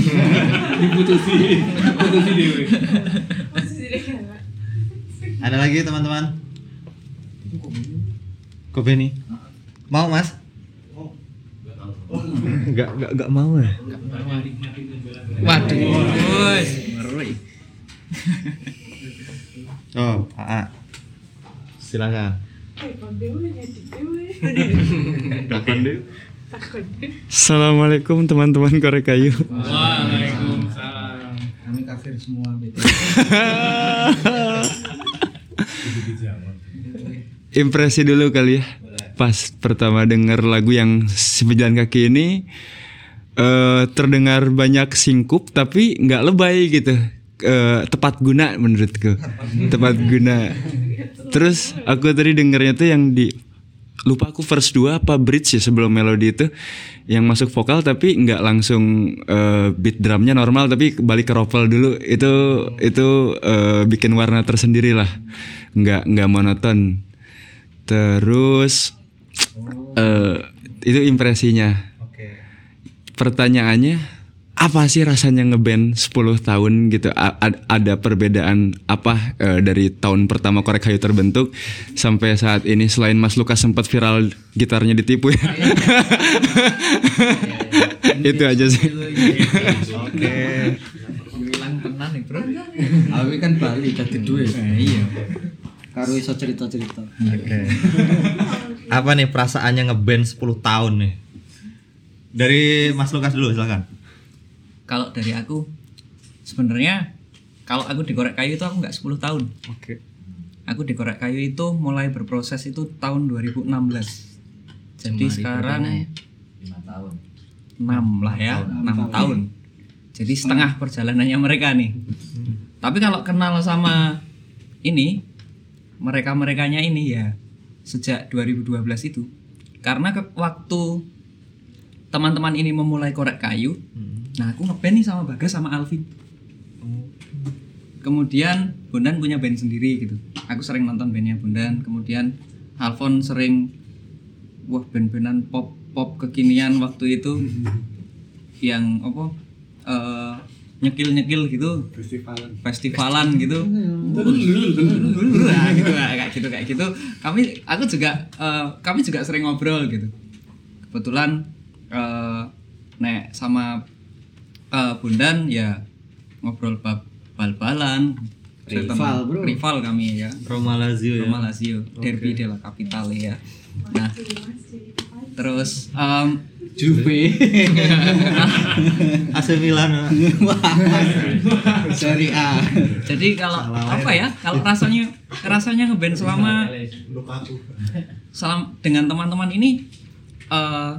diputusi diputusi dewe kan. Ada lagi teman-teman? Kobe nih. Mau mas? Enggak enggak enggak mau ya. Waduh. Wes, ngeri. Oh, AA. Silakan. Assalamualaikum teman-teman korek kayu. Kami kafir semua. Impresi dulu kali ya. Pas pertama denger lagu yang si pejalan kaki ini eh, terdengar banyak singkup tapi nggak lebay gitu. Eh, tepat guna menurutku. Tepat guna. Terus aku tadi dengernya tuh yang di lupa aku verse 2 apa bridge ya sebelum melodi itu yang masuk vokal tapi nggak langsung eh, beat drumnya normal tapi balik ke rovel dulu. Itu itu eh, bikin warna tersendiri lah. Nggak nggak monoton. Terus eh, itu impresinya. Pertanyaannya apa sih rasanya ngeband 10 tahun gitu A- ad- ada perbedaan apa eh, dari tahun pertama korek kayu terbentuk sampai saat ini selain Mas Lukas sempat viral gitarnya ditipu ya itu aja sih Oke. Hilang tenan nih, Bro. Awi kan Bali tadi duwe. Iya. Karo iso cerita-cerita. Oke. Apa nih perasaannya ngeband 10 tahun nih? Dari Mas Lukas dulu silakan. Kalau dari aku sebenarnya kalau aku di korek kayu itu aku nggak 10 tahun. Oke. Aku di korek kayu itu mulai berproses itu tahun 2016. Jadi Jemari sekarang ya? enam lah ya enam tahun jadi setengah perjalanannya mereka nih tapi kalau kenal sama ini mereka merekanya ini ya sejak 2012 itu karena ke, waktu teman-teman ini memulai korek kayu nah aku ngeband nih sama Bagas sama Alvin. Kemudian Bondan punya band sendiri gitu. Aku sering nonton bandnya Bondan. Kemudian Alfon sering wah band-bandan pop pop kekinian waktu itu yang apa eh, nyekil nyekil gitu. Festivalan. Festivalan gitu. Nah, gitu kayak gitu kayak gitu. Kami aku juga eh, kami juga sering ngobrol gitu. Kebetulan eh, nek sama eh, Bundan ya ngobrol bab bal-balan. Rival, bro. rival kami ya. Roma Lazio ya. Roma Lazio Derby della Capitale ya. Nah terus em, Juve. AC Milan. ya. Seri A. Jadi kalau apa ya kalau rasanya rasanya ngeband selama selama dengan teman-teman ini eh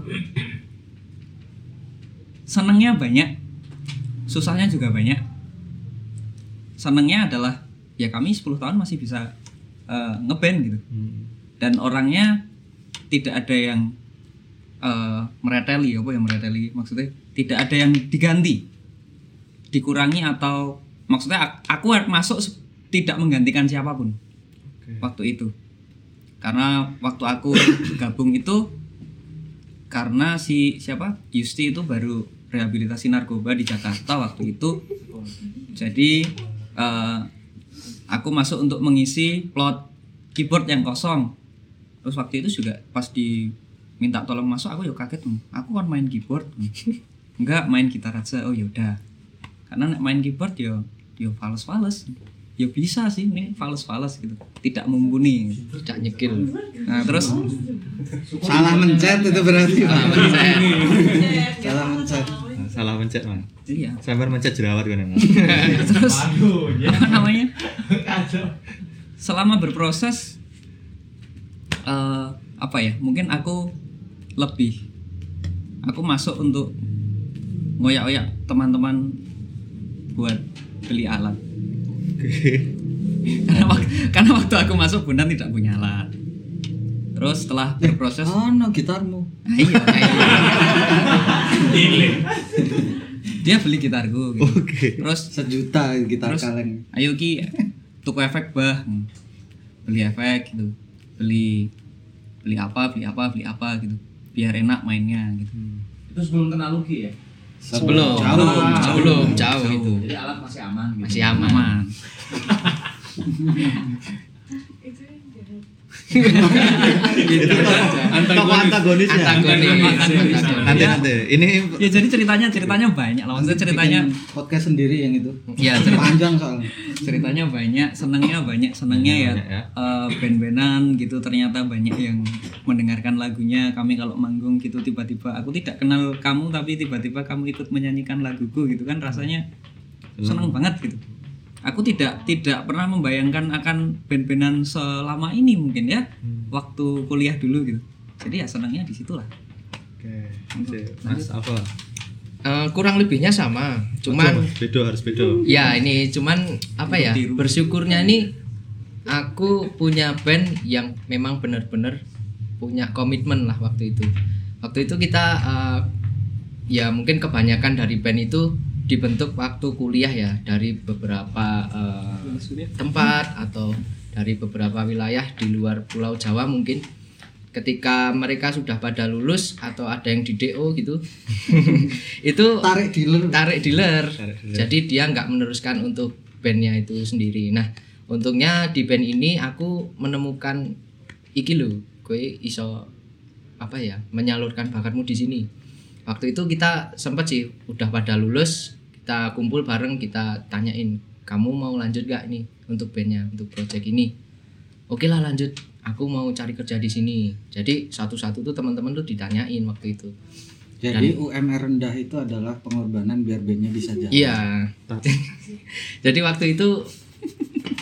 senengnya banyak susahnya juga banyak. Senengnya adalah ya kami 10 tahun masih bisa eh, ngeband gitu. Dan orangnya tidak ada yang eh, mereteli apa yang mereteli. Maksudnya tidak ada yang diganti. Dikurangi atau maksudnya ak- aku masuk tidak menggantikan siapa pun waktu itu. Karena waktu aku gabung itu karena si siapa? Yusti itu baru rehabilitasi narkoba di Jakarta waktu itu. Jadi eh, aku masuk untuk mengisi plot keyboard yang kosong. Terus waktu itu juga pas diminta tolong masuk aku ya kaget "Hmm, aku kan main keyboard. Enggak main gitar aja. Oh yaudah karena main keyboard ya ya fals-fals ya bisa sih nih fals-fals gitu. Tidak mumpuni. Tidak nyekil. Nah terus? Salah mencet itu berarti Pak. mencet. Salah mencet. Salah mencet, Man. iya. Sampai mencet jerawat kan. Terus? Apa namanya? Selama berproses eh, apa ya mungkin aku lebih aku masuk untuk ngoyak-ngoyak teman-teman buat beli alat karena, wak- karena waktu aku masuk Bundan tidak punya alat. Terus setelah berproses Oh no gitarmu. Nah, iya, kayak dia beli gitarku gitu. terus Sejuta gitar Terus, kaleng. Ayo ki tuku efek bah. Hmm. beli efek gitu. Beli beli apa beli apa beli apa gitu. Biar enak mainnya gitu. Itu sebelum kenal Luki ya. Sebelum Jauh. sebelum jauh. itu Jadi alat masih aman gitu. masih aman. Aman. Tokoh antagonis Nanti nanti. Ini ya jadi ceritanya ceritanya banyak lah. Maksudnya ceritanya podcast sendiri yang itu. Ya cerita, panjang soalnya. ceritanya banyak senengnya banyak senengnya ya, Banyak ya. eh, band-bandan gitu ternyata banyak yang mendengarkan lagunya kami kalau manggung gitu tiba-tiba aku tidak kenal kamu tapi tiba-tiba kamu ikut menyanyikan laguku gitu kan rasanya seneng banget gitu. Aku tidak tidak pernah membayangkan akan band-bandan selama ini mungkin ya waktu kuliah dulu gitu. Jadi ya senangnya di situlah. Oke. Mas apa? Eh, kurang lebihnya sama cuman Bedo harus bedo. ya ini cuman apa ya bersyukurnya ini aku punya band yang memang benar-benar punya komitmen lah waktu itu waktu itu kita eh, ya mungkin kebanyakan dari band itu dibentuk waktu kuliah ya dari beberapa eh, tempat atau dari beberapa wilayah di luar Pulau Jawa mungkin ketika mereka sudah pada lulus atau ada yang di DO gitu itu tarik dealer tarik dealer. Tarik dealer. Jadi dia nggak meneruskan untuk bandnya itu sendiri. Nah, untungnya di band ini aku menemukan iki lho, gue iso apa ya menyalurkan bakatmu di sini. Waktu itu kita sempet sih udah pada lulus, kita kumpul bareng kita tanyain kamu mau lanjut gak nih untuk bandnya untuk project ini. Oke lah lanjut. Aku mau cari kerja di sini. Jadi satu-satu tuh teman-teman tuh ditanyain waktu itu. jadi UMR rendah itu adalah pengorbanan biar bandnya bisa jalan Iya. Jadi waktu itu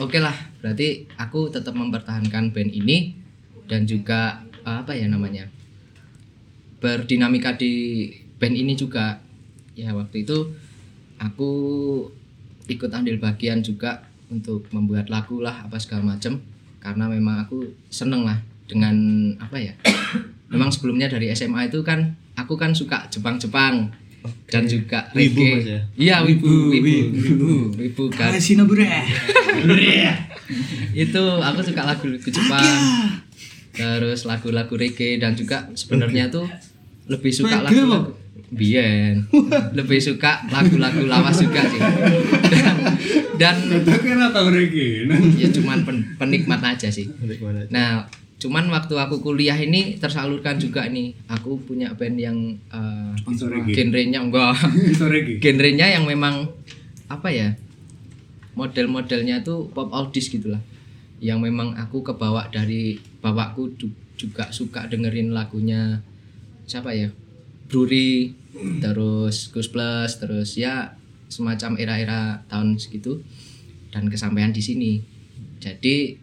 oke lah, berarti aku tetap mempertahankan band ini dan juga apa ya namanya? berdinamika di band ini juga. Ya waktu itu aku ikut andil bagian juga untuk membuat lagu lah apa segala macem. Karena memang aku seneng lah dengan apa ya memang sebelumnya dari SMA itu kan aku kan suka Jepang-Jepang. Dan juga Wibu, reggae. Ya? Iya wibu wibu wibu wibu. Kan. Itu aku suka lagu-lagu Jepang terus lagu-lagu reggae dan juga sebenarnya tuh lebih suka lagu-lagu Bien lebih suka lagu-lagu lawas juga sih. Dan, dan ya cuman pen- penikmat aja sih. Nah cuman waktu aku kuliah ini tersalurkan juga nih. Aku punya band yang reggae. genrenya enggak. Genrenya yang memang apa ya model-modelnya tuh pop oldies gitulah yang memang aku kebawa dari bapakku ju- juga suka dengerin lagunya siapa ya Bruri terus Gus Plus terus ya semacam era-era tahun segitu dan kesampaian di sini jadi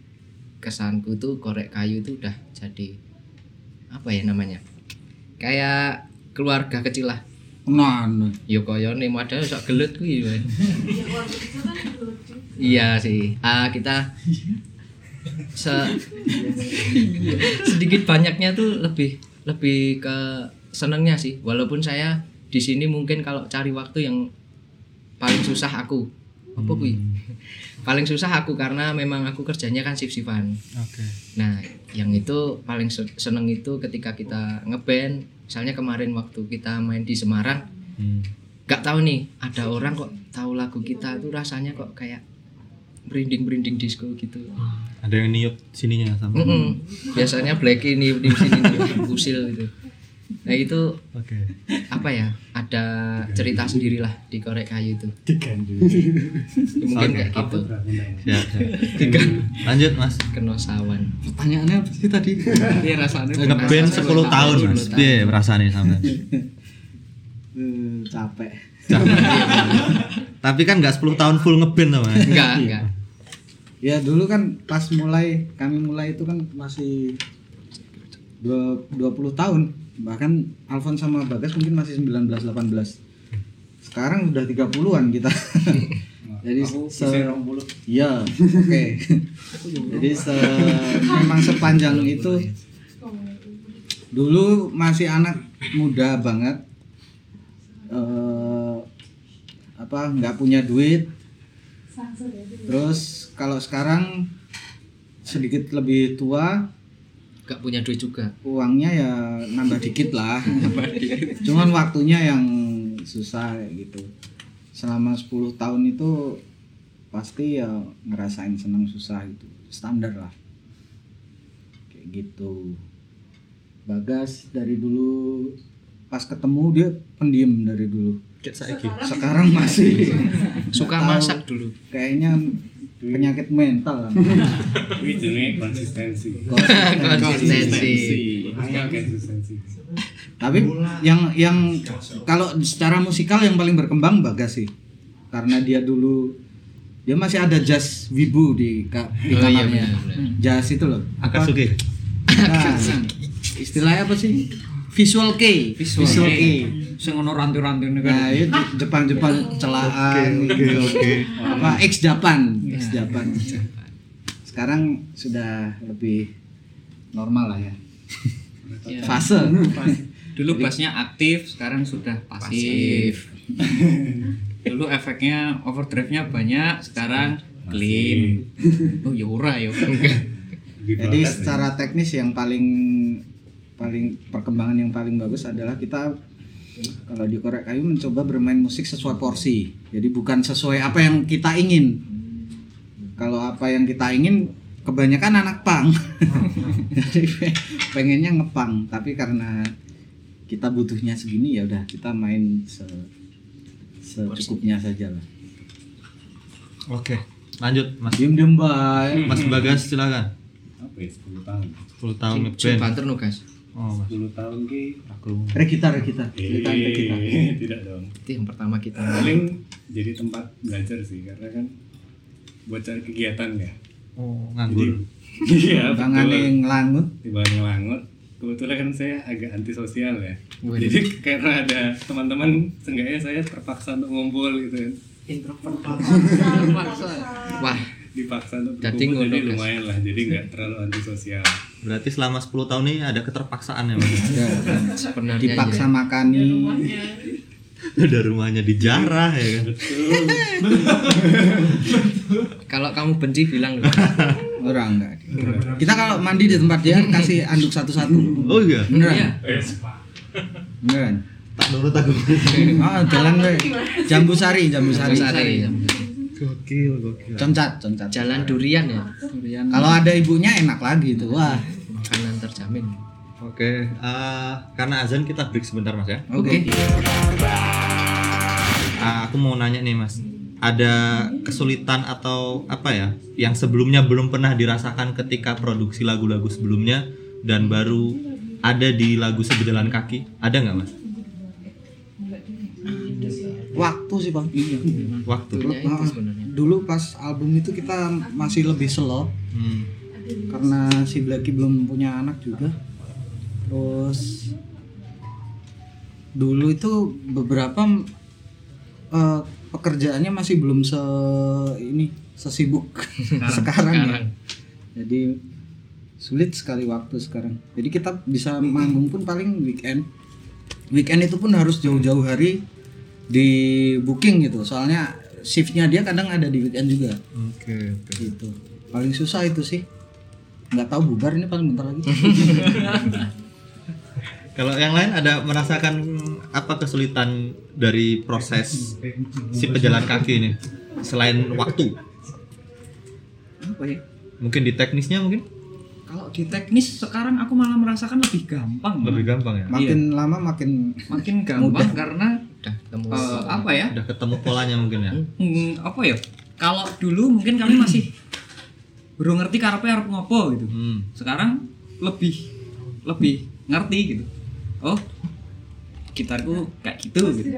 kesanku tuh korek kayu itu udah jadi apa ya namanya kayak keluarga kecil lah Nah, nah. yo koyone modal sok gelut kuwi Wan. Iya sih. Ah kita se sedikit banyaknya tuh lebih lebih ke senengnya sih. Walaupun saya di sini mungkin kalau cari waktu yang paling susah aku. Apa kuwi? Paling susah aku karena memang aku kerjanya kan shift-shiftan. Oke. Nah, yang itu paling se- seneng itu ketika kita ngeband. Misalnya kemarin waktu kita main di Semarang, Hmm. gak tahu nih ada orang kok tahu lagu kita tuh rasanya kok kayak merinding disco gitu. Ada yang niup sininya sama. Mm-mm. Biasanya black ini di sini usil gitu. Nah itu Oke. apa ya? Ada cerita sendiri lah di korek kayu itu. Diganti. Mungkin Oke. kayak gitu. Siap, siap. Lanjut, Mas. Kenosawan. Pertanyaannya apa sih tadi? Iya rasanya. Ngeband 10 tahun, Mas. Piye rasane sampe? Eh, capek. Tapi kan nggak 10 tahun full ngeband tuh, Mas. Enggak, enggak. Ya dulu kan pas mulai kami mulai itu kan masih dua- 20 tahun. Bahkan Alfon sama Bagas mungkin masih 19 18. Sekarang udah 30-an kita. Jadi se Iya, oke. Jadi se memang sepanjang itu dulu masih anak muda banget eh apa nggak punya duit terus kalau sekarang sedikit lebih tua Gak punya duit juga. uangnya ya nambah dikit lah. Cuman waktunya yang susah gitu. Selama 10 tahun itu pasti ya ngerasain senang susah gitu. Standar lah. Kayak gitu. Bagas dari dulu pas ketemu dia pendiam dari dulu. Sekarang masih. Suka masak dulu. kayaknya penyakit mental lah. Ini jenis konsistensi. Konsistensi. Konsistensi. Tapi yang yang kalau secara musikal yang paling berkembang Bagas sih. Karena dia dulu dia masih ada jazz wibu di ka- di Oh, iya, kamarnya. Jazz itu loh. Apa? Akatsuki. Nah, istilahnya apa sih? Visual K. Visual, K. Sing ono rantu-rantu ini Nah, itu Jepang-Jepang celaan gitu. Apa X Japan, X Japan. Sekarang sudah lebih normal lah ya. Iya. Fase. Dulu bassnya aktif, sekarang sudah pasif. Dulu efeknya overdrive-nya banyak, sekarang clean. Oh ya ora ya. Jadi secara teknis yang paling paling perkembangan yang paling bagus adalah kita kalau di korek kayu mencoba bermain musik sesuai porsi. Jadi bukan sesuai apa yang kita ingin. Kalau apa yang kita ingin kebanyakan anak pang. Jadi pe- pengennya ngepang, tapi karena kita butuhnya segini ya udah kita main se secukupnya saja lah. Oke. Lanjut, Mas. Diem-diem baik. Mas Bagas silakan. Apa ya 10 tahun. 10 tahun ngeband. guys. Oh, Mas. 10 tahun ki Aku Regita, Regita, ceritain Regita. Eh, tidak dong. Itu yang pertama kita. Paling jadi tempat belajar sih karena kan buat cari kegiatan ya. Oh, nganggur. Iya, Bangane ngelangut Tiba ngelangut kebetulan kan saya agak antisosial ya. Waduh. Jadi karena ada teman-teman, seenggaknya saya terpaksa untuk ngumpul gitu kan. Wah, Dipaksa untuk berkumpul jadi lumayan lah. Jadi nggak terlalu antisosial. Berarti selama 10 tahun ini ada keterpaksaan ya Mas. Ya, sebenarnya dipaksa ya. makani Ada rumahnya dijarah ya kan. Kalau kamu benci bilang loh. orang enggak. Kita kalau mandi di tempat dia kasih anduk satu-satu. Oh iya. Beneran? Beneran. Tak nurut aku. Ah, jalan we. Jambu sari, jambu sari. Sari. Gokil, gokil. Concat, concat. Jalan durian ya. Kalau ada ibunya enak lagi tuh. Wah. Makanan terjamin. Oke, eh, karena azan kita break sebentar Mas ya. Oke. Ah, aku mau nanya nih Mas, ada kesulitan atau apa ya yang sebelumnya belum pernah dirasakan ketika produksi lagu-lagu sebelumnya dan baru ada di lagu Seberjalan Kaki? Ada nggak Mas? Waktu sih, Bang. Iya. Waktu. Itu Ah, sebenarnya. Dulu pas album itu kita masih lebih slow Hmm. karena si Blacky belum punya anak juga. Terus dulu itu beberapa eh, pekerjaannya masih belum se ini sesibuk sekarang, ya. Jadi sulit sekali waktu sekarang. Jadi kita bisa manggung pun paling weekend. Weekend itu pun harus jauh-jauh hari di booking gitu. Soalnya shiftnya dia kadang ada di weekend juga. Oke, oke. Gitu. Paling susah itu sih. Nggak tahu bubar ini paling bentar lagi. Kalau yang lain ada merasakan apa kesulitan dari proses si pejalan kaki ini selain waktu? Apa ya? Mungkin di teknisnya mungkin Kalau di teknis sekarang aku malah merasakan lebih gampang. lebih gampang ya. Makin lama makin Makin gampang karena Udah ketemu. eh, apa ya? Udah ketemu polanya mungkin ya. Hmm, apa ya? Kalau dulu mungkin kami masih belum ngerti karepe arep ngopo gitu. Hmm. Sekarang lebih lebih ngerti gitu. Oh, gitarku kayak gitu gitu.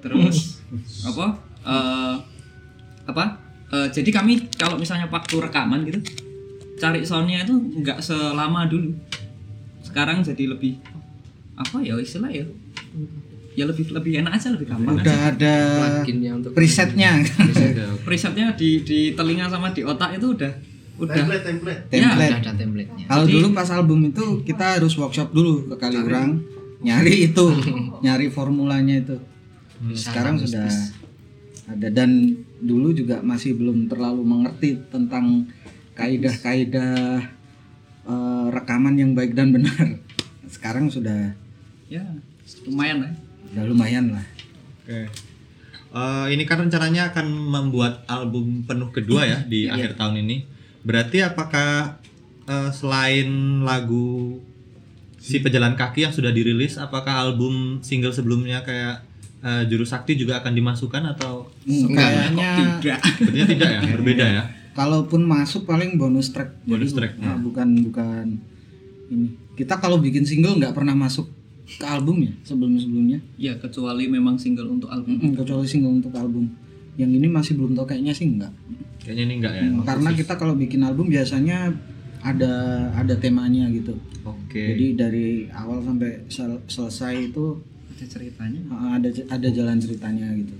Terus apa? eh apa? eh, jadi kami kalau misalnya waktu rekaman gitu cari soundnya itu nggak selama dulu. Sekarang jadi lebih apa ya istilah ya? Ya lebih lebih enak aja lebih gampang udah aja. ada Pluginnya untuk presetnya. presetnya di di telinga sama di otak itu udah udah template. udah ada template-nya. Kalau Jadi- dulu pas album itu kita harus workshop dulu ke Kaliurang nyari itu, nyari formulanya itu. Sekarang sudah ada dan dulu juga masih belum terlalu mengerti tentang kaidah-kaidah eh, rekaman yang baik dan benar. Sekarang sudah ya lumayan lah udah lumayan lah. Oke. Eh, ini kan rencananya akan membuat album penuh kedua ya di akhir tahun ini. Berarti apakah eh, selain lagu si pejalan kaki yang sudah dirilis, apakah album single sebelumnya kayak eh, Juru Sakti juga akan dimasukkan atau Hmm, Kayaknya tidak sepertinya tidak ya, berbeda ya? kalaupun masuk paling bonus track. Bonus Jadi, track, ah, bukan bukan ini. Kita kalau bikin single nggak pernah masuk ke album ya sebelum-sebelumnya. ya kecuali memang single untuk album Mm-mm, kecuali single untuk album. Yang ini masih belum tahu kayaknya sih enggak. Kayaknya ini enggak ya. Karena kita kalau bikin album biasanya ada ada temanya gitu. Oke. Jadi dari awal sampai sel- selesai itu ada ceritanya ada ada jalan ceritanya gitu.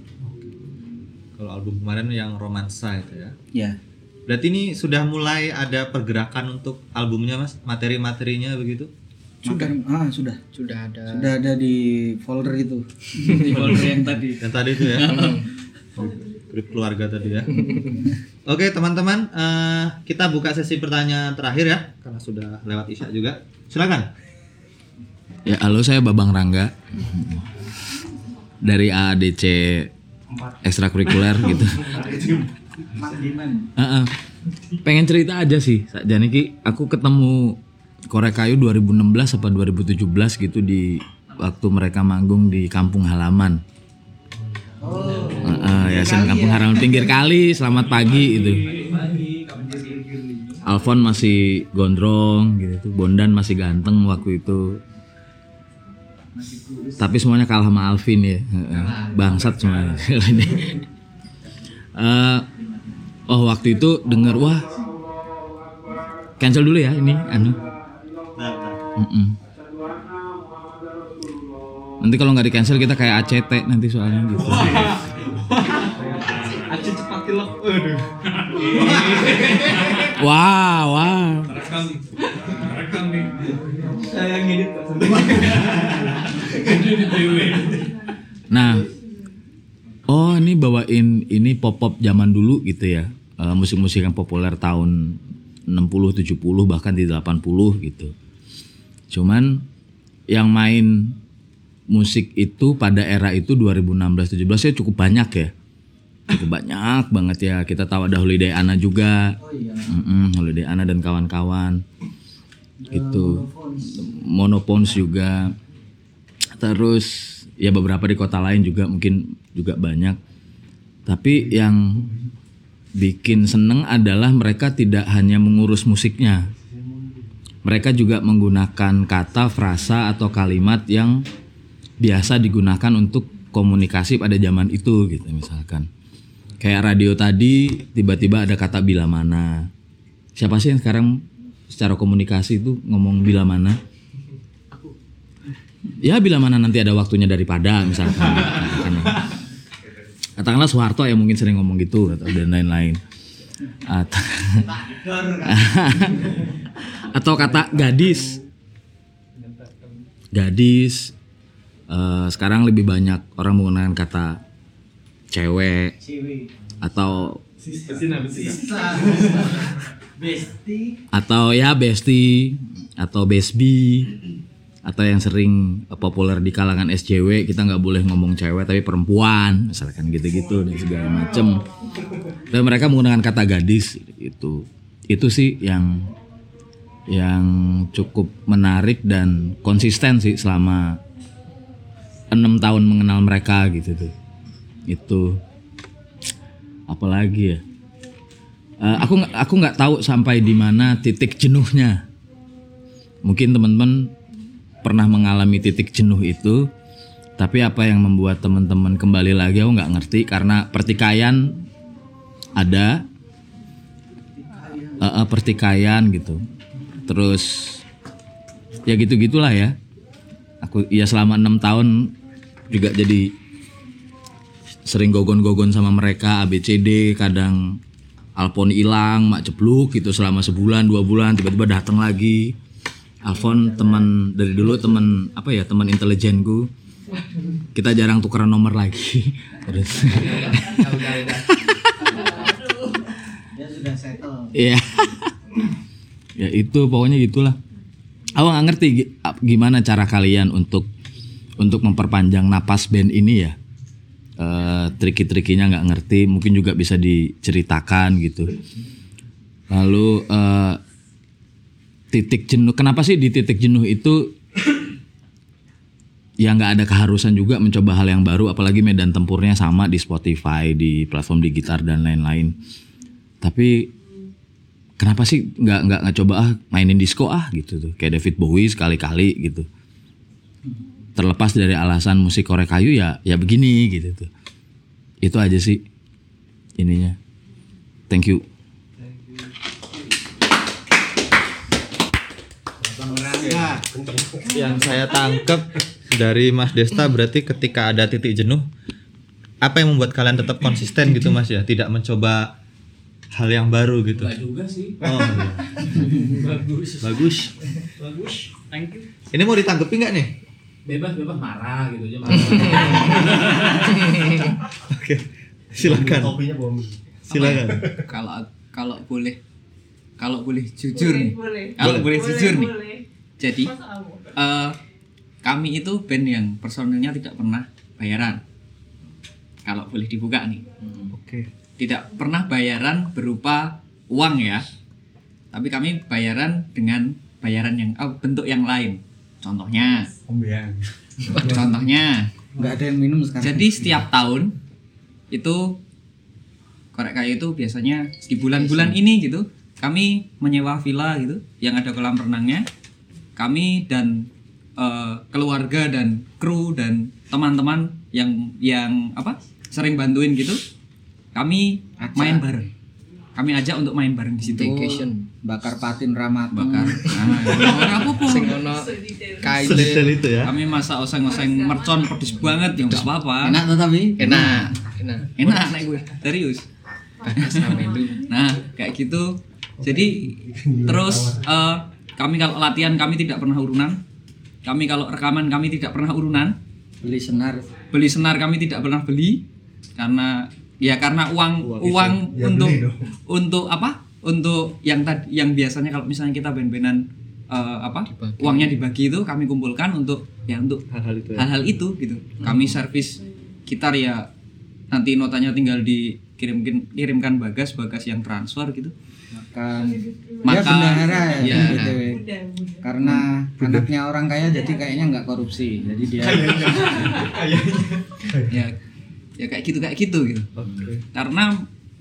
Kalau album kemarin yang romansa itu ya. Ya. Berarti ini sudah mulai ada pergerakan untuk albumnya Mas, materi-materinya begitu? Sudah ah sudah. Sudah ada Sudah ada di folder itu. di folder yang tadi Yang tadi itu ya. Grup keluarga tadi ya. Oke teman-teman, eh, kita buka sesi pertanyaan terakhir ya, karena sudah lewat isya juga. Silakan. Ya, halo saya Babang Rangga. Dari AADC ekstrakurikuler gitu. Heeh. Pengen cerita aja sih. Jadi aku ketemu Korek Kayu 2016 apa 2017 gitu di waktu mereka manggung di kampung halaman. Heeh, ya sen kampung halaman pinggir kali. Selamat pagi itu. Alfon masih gondrong gitu, Bondan masih ganteng waktu itu. Tapi semuanya kalah sama Alvin ya. Bangsat semuanya. Eh, oh waktu itu denger wah cancel dulu ya ini anu Mm-mm. Nanti kalau nggak di cancel kita kayak ACT nanti soalnya gitu. Aceh cepat. Aduh. Wah, wah. Rekam, rekam nih. Saya ngedit Nah, oh ini bawain ini pop pop zaman dulu gitu ya, Eh, musik-musik yang populer tahun 60, 70 bahkan di 80 gitu. Cuman yang main musik itu pada era itu 2016 17 ya cukup banyak ya. Cukup banyak banget ya. Kita tahu ada Holiday Ana juga. Mm-mm, Holiday Ana dan kawan-kawan. Itu Monopons juga. Terus ya beberapa di kota lain juga mungkin juga banyak. Tapi yang bikin seneng adalah mereka tidak hanya mengurus musiknya. Mereka juga menggunakan kata, frasa atau kalimat yang biasa digunakan untuk komunikasi pada zaman itu gitu misalkan. Kayak radio tadi tiba-tiba ada kata bila mana. Siapa sih yang sekarang secara komunikasi itu ngomong bila mana? Ya bila mana nanti ada waktunya daripada misalkan. Katakan. Katakanlah Soeharto yang mungkin sering ngomong gitu atau dan lain-lain. Atau, atau kata gadis. Gadis. Eh, sekarang lebih banyak orang menggunakan kata cewek. Atau atau ya bestie. Atau besbi atau yang sering populer di kalangan SJW kita nggak boleh ngomong cewek tapi perempuan. Misalkan gitu-gitu dan segala macem. Dan mereka menggunakan kata gadis itu itu sih yang yang cukup menarik dan konsisten sih selama enam tahun mengenal mereka gitu tuh. Itu. Apalagi ya? Eh, aku aku nggak tahu sampai di mana titik jenuhnya. Mungkin teman-teman pernah mengalami titik jenuh itu tapi apa yang membuat teman-teman kembali lagi aku nggak ngerti. Karena pertikaian ada Eh, eh, pertikaian gitu. Terus ya gitu gitulah ya. Aku ya selama enam tahun juga jadi sering gogon-gogon sama mereka ABCD kadang Alfon hilang mak cepluk gitu selama sebulan dua bulan tiba-tiba datang lagi Alfon teman dari dulu teman apa ya teman intelijenku kita jarang tukeran nomor lagi terus. Iya. ya itu pokoknya gitulah. Aku nggak ngerti gimana cara kalian untuk untuk memperpanjang napas band ini ya. Eh triki-trikinya nggak ngerti, mungkin juga bisa diceritakan gitu. Lalu eh titik jenuh, kenapa sih di titik jenuh itu ya nggak ada keharusan juga mencoba hal yang baru, apalagi medan tempurnya sama di Spotify, di platform di gitar dan lain-lain. Tapi kenapa sih nggak nggak nggak coba ah mainin disco ah gitu tuh. Kayak David Bowie sekali-kali gitu. Terlepas dari alasan musik korek kayu ya ya begini gitu tuh. Itu aja sih ininya. Thank you Yang saya tangkap dari Mas Desta berarti ketika ada titik jenuh apa yang membuat kalian tetap konsisten gitu Mas ya, tidak mencoba hal yang baru gitu. juga sih Oh, iya. bagus bagus. bagus thank you Ini mau ditanggapi nggak nih? bebas bebas marah gitu aja Oke, silakan. Silakan. kalau kalau boleh kalau boleh jujur Boleh, nih boleh. kalau Boleh. boleh, jujur nih boleh. Jadi eh, kami itu band yang personilnya tidak pernah bayaran. Kalau boleh dibuka nih. Oke. tidak pernah bayaran berupa uang ya. Tapi kami bayaran dengan bayaran yang oh, bentuk yang lain. Contohnya. Ombean. contohnya. Nggak ada yang minum sekarang. Jadi setiap tahun itu korek kayu itu biasanya di bulan-bulan ini gitu kami menyewa villa gitu yang ada kolam renangnya kami dan eh, keluarga dan kru dan teman-teman yang yang apa sering bantuin gitu kami main bareng kami ajak untuk main bareng di situ. Vacation. bakar patin ramat Bakar. Nah, ono kaile. Sedetail itu ya. Kami masak oseng-oseng mercon pedes banget ya enggak apa-apa. enak tetapi Enak. Enak. Enak nek gue. Serius. Nah, kayak gitu. Jadi terus eh, kami kalau latihan kami tidak pernah urunan. Kami kalau rekaman kami tidak pernah urunan. beli senar Beli senar kami tidak pernah beli karena ya karena uang uang, untuk untuk apa? Untuk yang tadi yang biasanya kalau misalnya kita ben-benan eh, apa? Uangnya dibagi itu kami kumpulkan untuk ya untuk Hal-hal itu ya. hal-hal itu gitu. Kami servis gitar ya nanti notanya tinggal dikirimkan kirimkan bagas bagas yang transfer gitu. Makan. ya bendahara ya, Ya. BTW. karena anaknya orang kaya jadi kayaknya nggak korupsi jadi dia ya ya kayak gitu kayak gitu gitu. Karena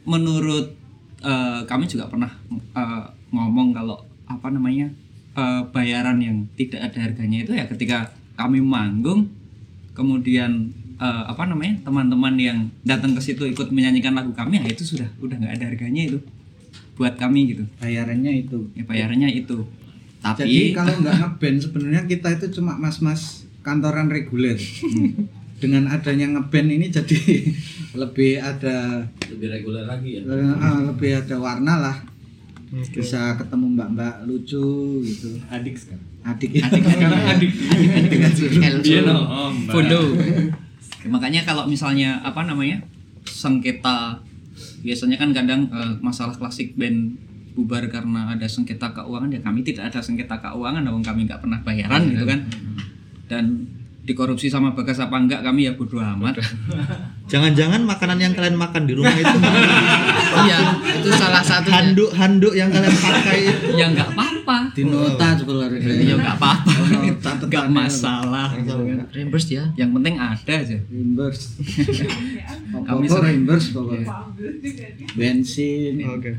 menurut eh, kami juga pernah eh, ngomong kalau apa namanya eh, bayaran yang tidak ada harganya itu ya ketika kami manggung kemudian eh, apa namanya teman-teman yang datang ke situ ikut menyanyikan lagu kami ya itu sudah udah nggak ada harganya itu buat kami gitu. Bayarannya itu. Ya bayarannya itu. Tapi jadi kalau nggak ngeband sebenarnya kita itu cuma mas-mas kantoran reguler. Dengan adanya ngeband ini jadi lebih ada Lebih reguler lagi ya. eh, ah, lebih ada warna lah. Bisa ketemu mbak-mbak lucu gitu. Adik sekarang? Adik. Adik sekarang. Adik. Elso. Fondo. Ya, makanya kalau misalnya apa namanya sengketa biasanya kan kadang eh, masalah klasik band bubar karena ada sengketa keuangan ya kami tidak ada sengketa keuangan dong kami nggak pernah bayaran gitu kan. Dan dikorupsi sama bagas apa enggak kami ya bodoh amat. Jangan-jangan makanan yang kalian makan di rumah itu Iya, itu salah satunya. handuk-handuk yang kalian pakai itu. ya nggak apa-apa. Di nota juga lah ya nggak apa-apa. Oh, nggak catatannya. masalah. Gitu kan. Reimburse ya. yang penting ada aja. Reimburse. Kami kami sering- reimburse pokoknya bensin. Oke.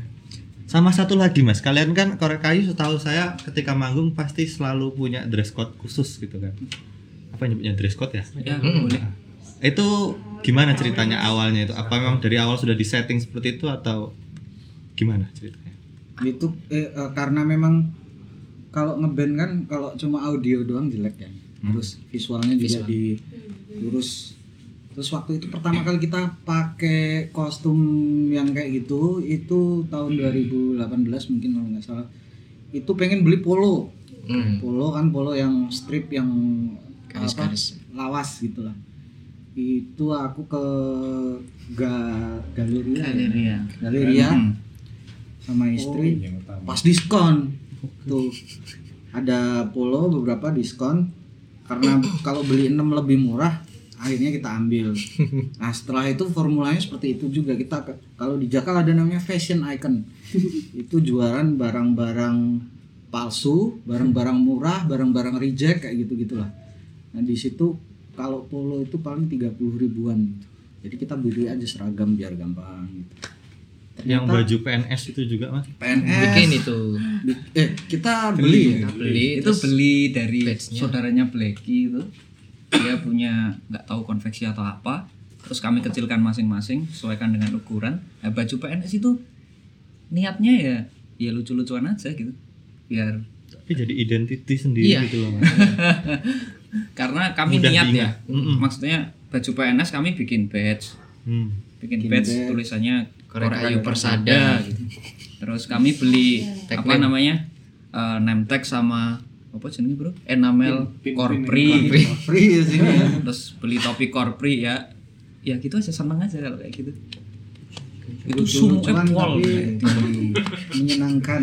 Sama satu lagi mas, kalian kan korek kayu setahu saya ketika manggung pasti selalu punya dress code khusus gitu kan. Apa nyebutnya dress code ya? ya boleh. Itu gimana ceritanya awalnya itu? Apa memang dari awal sudah disetting seperti itu atau gimana ceritanya? itu eh, eh, karena memang kalau ngeband kan kalau cuma audio doang jelek kan. Terus visualnya juga diurus terus waktu itu pertama kali kita pakai kostum yang kayak gitu itu tahun 2018 mungkin kalau nggak salah. Itu pengen beli polo. Hmm. polo kan polo yang strip yang apa, Garis-garis. lawas gitu lah. Itu aku ke ga, galeria ya? Galeria. galeria. Hmm. sama istri. Pas diskon. Tuh. Ada polo beberapa diskon. Karena kalau beli 6 lebih murah akhirnya kita ambil. Nah setelah itu formulanya seperti itu juga. Kita kalau di Jakal ada namanya fashion icon. Itu jualan barang-barang palsu barang-barang murah barang-barang reject kayak gitu gitulah nah di situ kalau polo itu paling 30 ribuan gitu. jadi kita beli aja seragam biar gampang gitu Yang baju PNS itu juga mas? PNS Bikin itu. Eh kita beli ya Beli itu terus beli dari badge-nya. saudaranya Blacky itu dia punya nggak tahu konveksi atau apa terus kami kecilkan masing-masing sesuaikan dengan ukuran nah, baju PNS itu niatnya ya ya lucu-lucuan aja gitu biar Tapi jadi identity sendiri Iya. gitu loh mas. karena kami Mudah niat ya diingat. Mm-mm. maksudnya baju PNS kami bikin badge Hmm. bikin Bikin badge badge. tulisannya Kayu Persada. gitu. terus kami beli apa namanya eh, name tag sama apa jenenge bro enamel Pin- pin- korpri pin- sini ya. terus beli topi korpri ya ya gitu aja seneng aja kalau kayak gitu itu semua tapi menyenangkan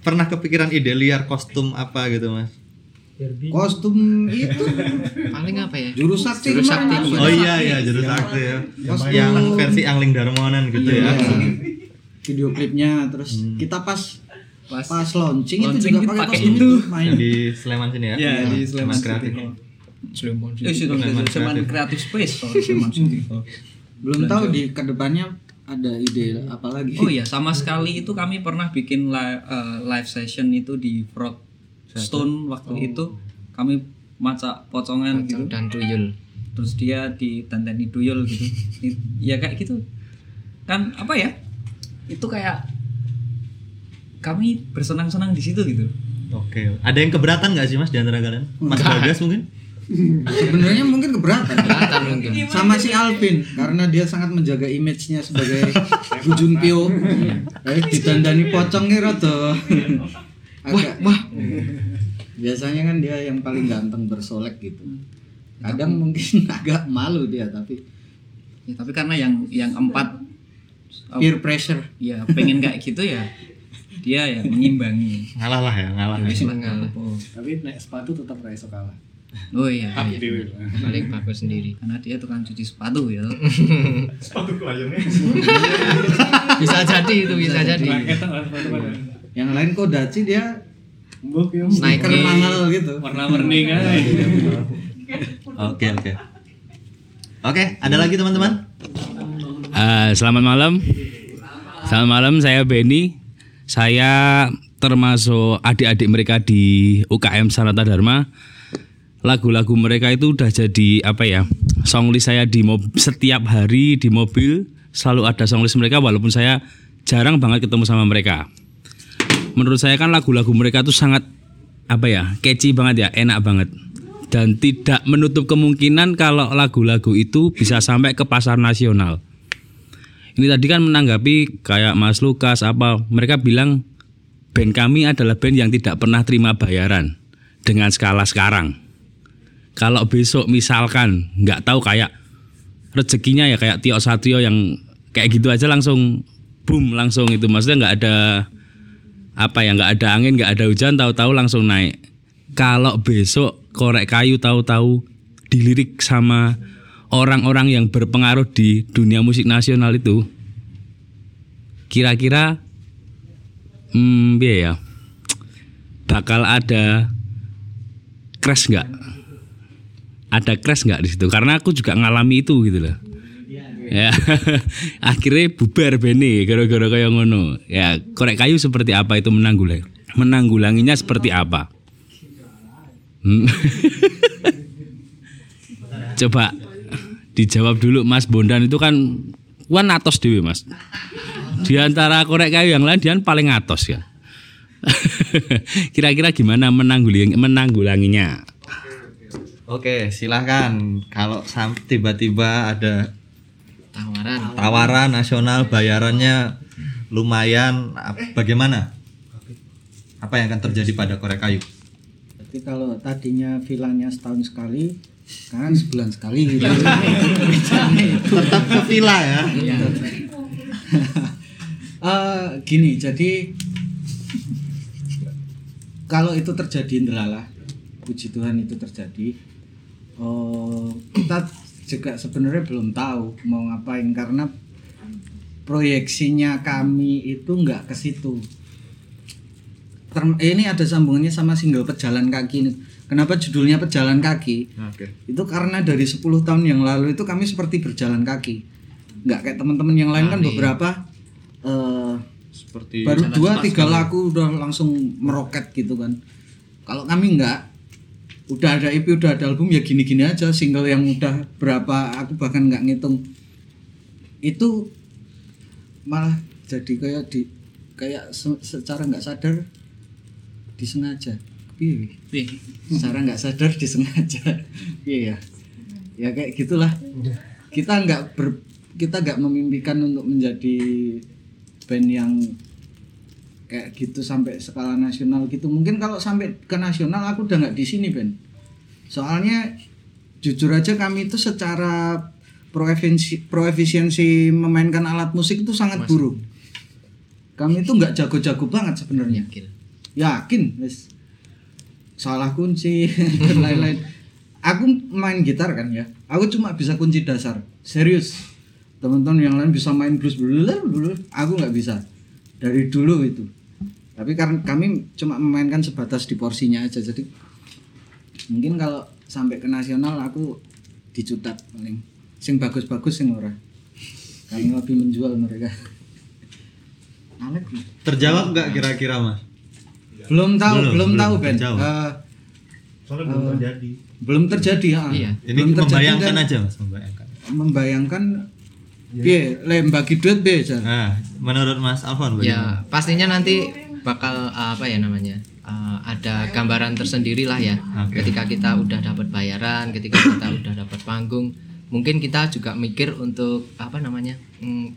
Pernah kepikiran ide liar kostum apa gitu mas? kostum itu paling apa ya? jurus sakti Jurus sakti. Oh iya iya jurus sakti ya. Kostum. Yang versi Angling Darmonan gitu Iya. ya. video klipnya terus kita pas Pas pas launching, launching itu juga pakai kostum itu. itu main di Sleman sini ya. ya di Sleman kreatif. Sleman. Eh, Kreatif. Creative Space oh, Sleman belum tahu di ke depannya ada ide apa lagi Oh iya, sama sekali itu kami pernah bikin li- eh, live session itu di Frog Stone waktu itu kami maca pocongan gitu. dan tuyul. Terus dia ditandani duyul gitu. Ya kayak gitu. dan apa ya itu kayak kami bersenang-senang di situ gitu Oke. Ada yang keberatan nggak sih mas di antara kalian? Mas Bagas mungkin? Sebenarnya mungkin keberatan. Keberatan mungkin. Sama si Alvin karena dia sangat menjaga image-nya sebagai Bujun Pio. Eh ditandani pocongnya rada. Agak wah. Biasanya kan dia yang paling ganteng bersolek gitu. Kadang mungkin agak malu dia tapi ya, tapi karena yang yang empat peer pressure. ya pengen kayak gitu ya dia ya mengimbangi Ngalah lah ya, ngalah. Ya, Mengalah. oh, Tapi naik sepatu tetap raiso kalah. Oh iya, iya. Paling bagus sendiri. karena dia tukang cuci sepatu ya Sepatu kliennya. Bisa jadi itu bisa jadi. Lah sepatu pada. Yang lain Kodachi dia Mbok ya. sneaker Nike. mahal gitu. Warna-warni kan. Oke oke. Oke, ada lagi teman-teman? Eh, selamat malam. Selamat malam, saya Benny. Saya termasuk adik-adik mereka di UKM Sanata Dharma. Lagu-lagu mereka itu udah jadi apa ya? Songlist saya di mob- setiap hari di mobil selalu ada songlist mereka walaupun saya jarang banget ketemu sama mereka. Menurut saya kan lagu-lagu mereka tuh sangat apa ya? catchy banget ya, enak banget. Dan tidak menutup kemungkinan kalau lagu-lagu itu bisa sampai ke pasar nasional. Ini tadi kan menanggapi kayak Mas Lukas apa mereka bilang band kami adalah band yang tidak pernah terima bayaran dengan skala sekarang. Kalau besok misalkan nggak tahu kayak rezekinya ya kayak Tio Satrio yang kayak gitu aja langsung boom langsung itu maksudnya nggak ada apa ya nggak ada angin nggak ada hujan tahu-tahu langsung naik. Kalau besok korek kayu tahu-tahu dilirik sama orang-orang yang berpengaruh di dunia musik nasional itu kira-kira hmm biar ya bakal ada crash nggak ada crash nggak di situ? Karena aku juga ngalami itu gitu loh. Ya. Akhirnya bubar bene gara-gara kayak ngono. Ya korek kayu seperti apa itu menanggulangi menanggulanginya seperti apa? Hmm. coba dijawab dulu Mas Bondan itu kan wan atos dewi Mas. Di antara korek kayu yang lain dia paling atos ya. Kira-kira gimana menanggulangi menanggulanginya Oke, silahkan. Kalau tiba-tiba ada Tawaran. tawaran nasional bayarannya lumayan, ap- bagaimana? Apa yang akan terjadi pada korek kayu? Tapi kalau tadinya vilanya setahun sekali, kan sebulan sekali gitu. Tetap ke villa ya. Eh, gini, jadi kalau itu terjadi ndelalah, puji Tuhan itu terjadi. Oh, kita juga sebenarnya belum tahu mau ngapain karena proyeksinya kami itu nggak ke situ. Eh, ini ada sambungannya sama single pejalan kaki ini. Kenapa judulnya pejalan kaki? Oke. Itu karena dari 10 tahun yang lalu itu kami seperti berjalan kaki. Nggak kayak teman-teman yang lain kan beberapa eh, Seperti baru dua tiga lagu udah langsung meroket gitu kan. Kalau kami nggak, udah ada EP udah ada album ya gini-gini aja. Single yang udah berapa aku bahkan nggak ngitung. Itu malah jadi kayak di kayak se- secara nggak sadar disengaja. Piye? secara nggak sadar disengaja. Iya ya? Ya kayak gitulah. Kita nggak ber kita nggak memimpikan untuk menjadi band yang kayak gitu sampai skala nasional gitu. Mungkin kalau sampai ke nasional aku udah nggak di sini Ben. Soalnya jujur aja kami itu secara proefisiensi proefisiensi memainkan alat musik itu sangat buruk. Kami itu nggak jago-jago banget sebenarnya. Yakin? Wes salah kunci dan lain-lain. Aku main gitar kan ya. Aku cuma bisa kunci dasar. Serius. Teman-teman yang lain bisa main blues blues. Aku nggak bisa. Dari dulu itu tapi karena kami cuma memainkan sebatas di porsinya aja jadi mungkin kalau sampai ke nasional aku dicutat paling sing bagus-bagus sing ora kami lebih menjual mereka Alek terjawab nggak kira-kira mas? belum tahu Belum, belum, belum tahu Ben terjawab. Eh, Soalnya belum Eh, terjadi. belum terjadi ya Iya. Ini belum terjadi membayangkan dan aja mas, membayangkan. membayangkan Piye, le bagi duit Jan? Nah, menurut Mas Alfon bagaimana? Ya, pastinya nanti bakal uh, apa ya namanya? uh, ada gambaran tersendiri lah ya. Ketika kita udah dapat bayaran, ketika kita udah dapat panggung, mungkin kita juga mikir untuk apa namanya? mm,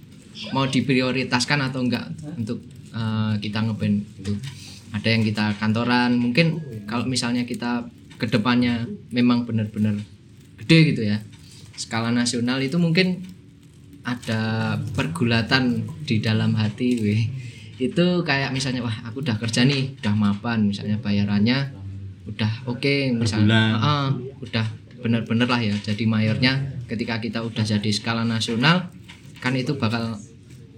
mau diprioritaskan atau enggak untuk uh, kita ngeband itu. Ada yang kita kantoran, mungkin kalau misalnya kita ke depannya memang benar-benar gede gitu ya. Skala nasional itu mungkin ada pergulatan di dalam hati weh itu kayak misalnya wah aku udah kerja nih udah mapan misalnya bayarannya udah oke misalnya bulan. ah, udah bener-bener lah ya jadi mayornya ketika kita udah jadi skala nasional kan itu bakal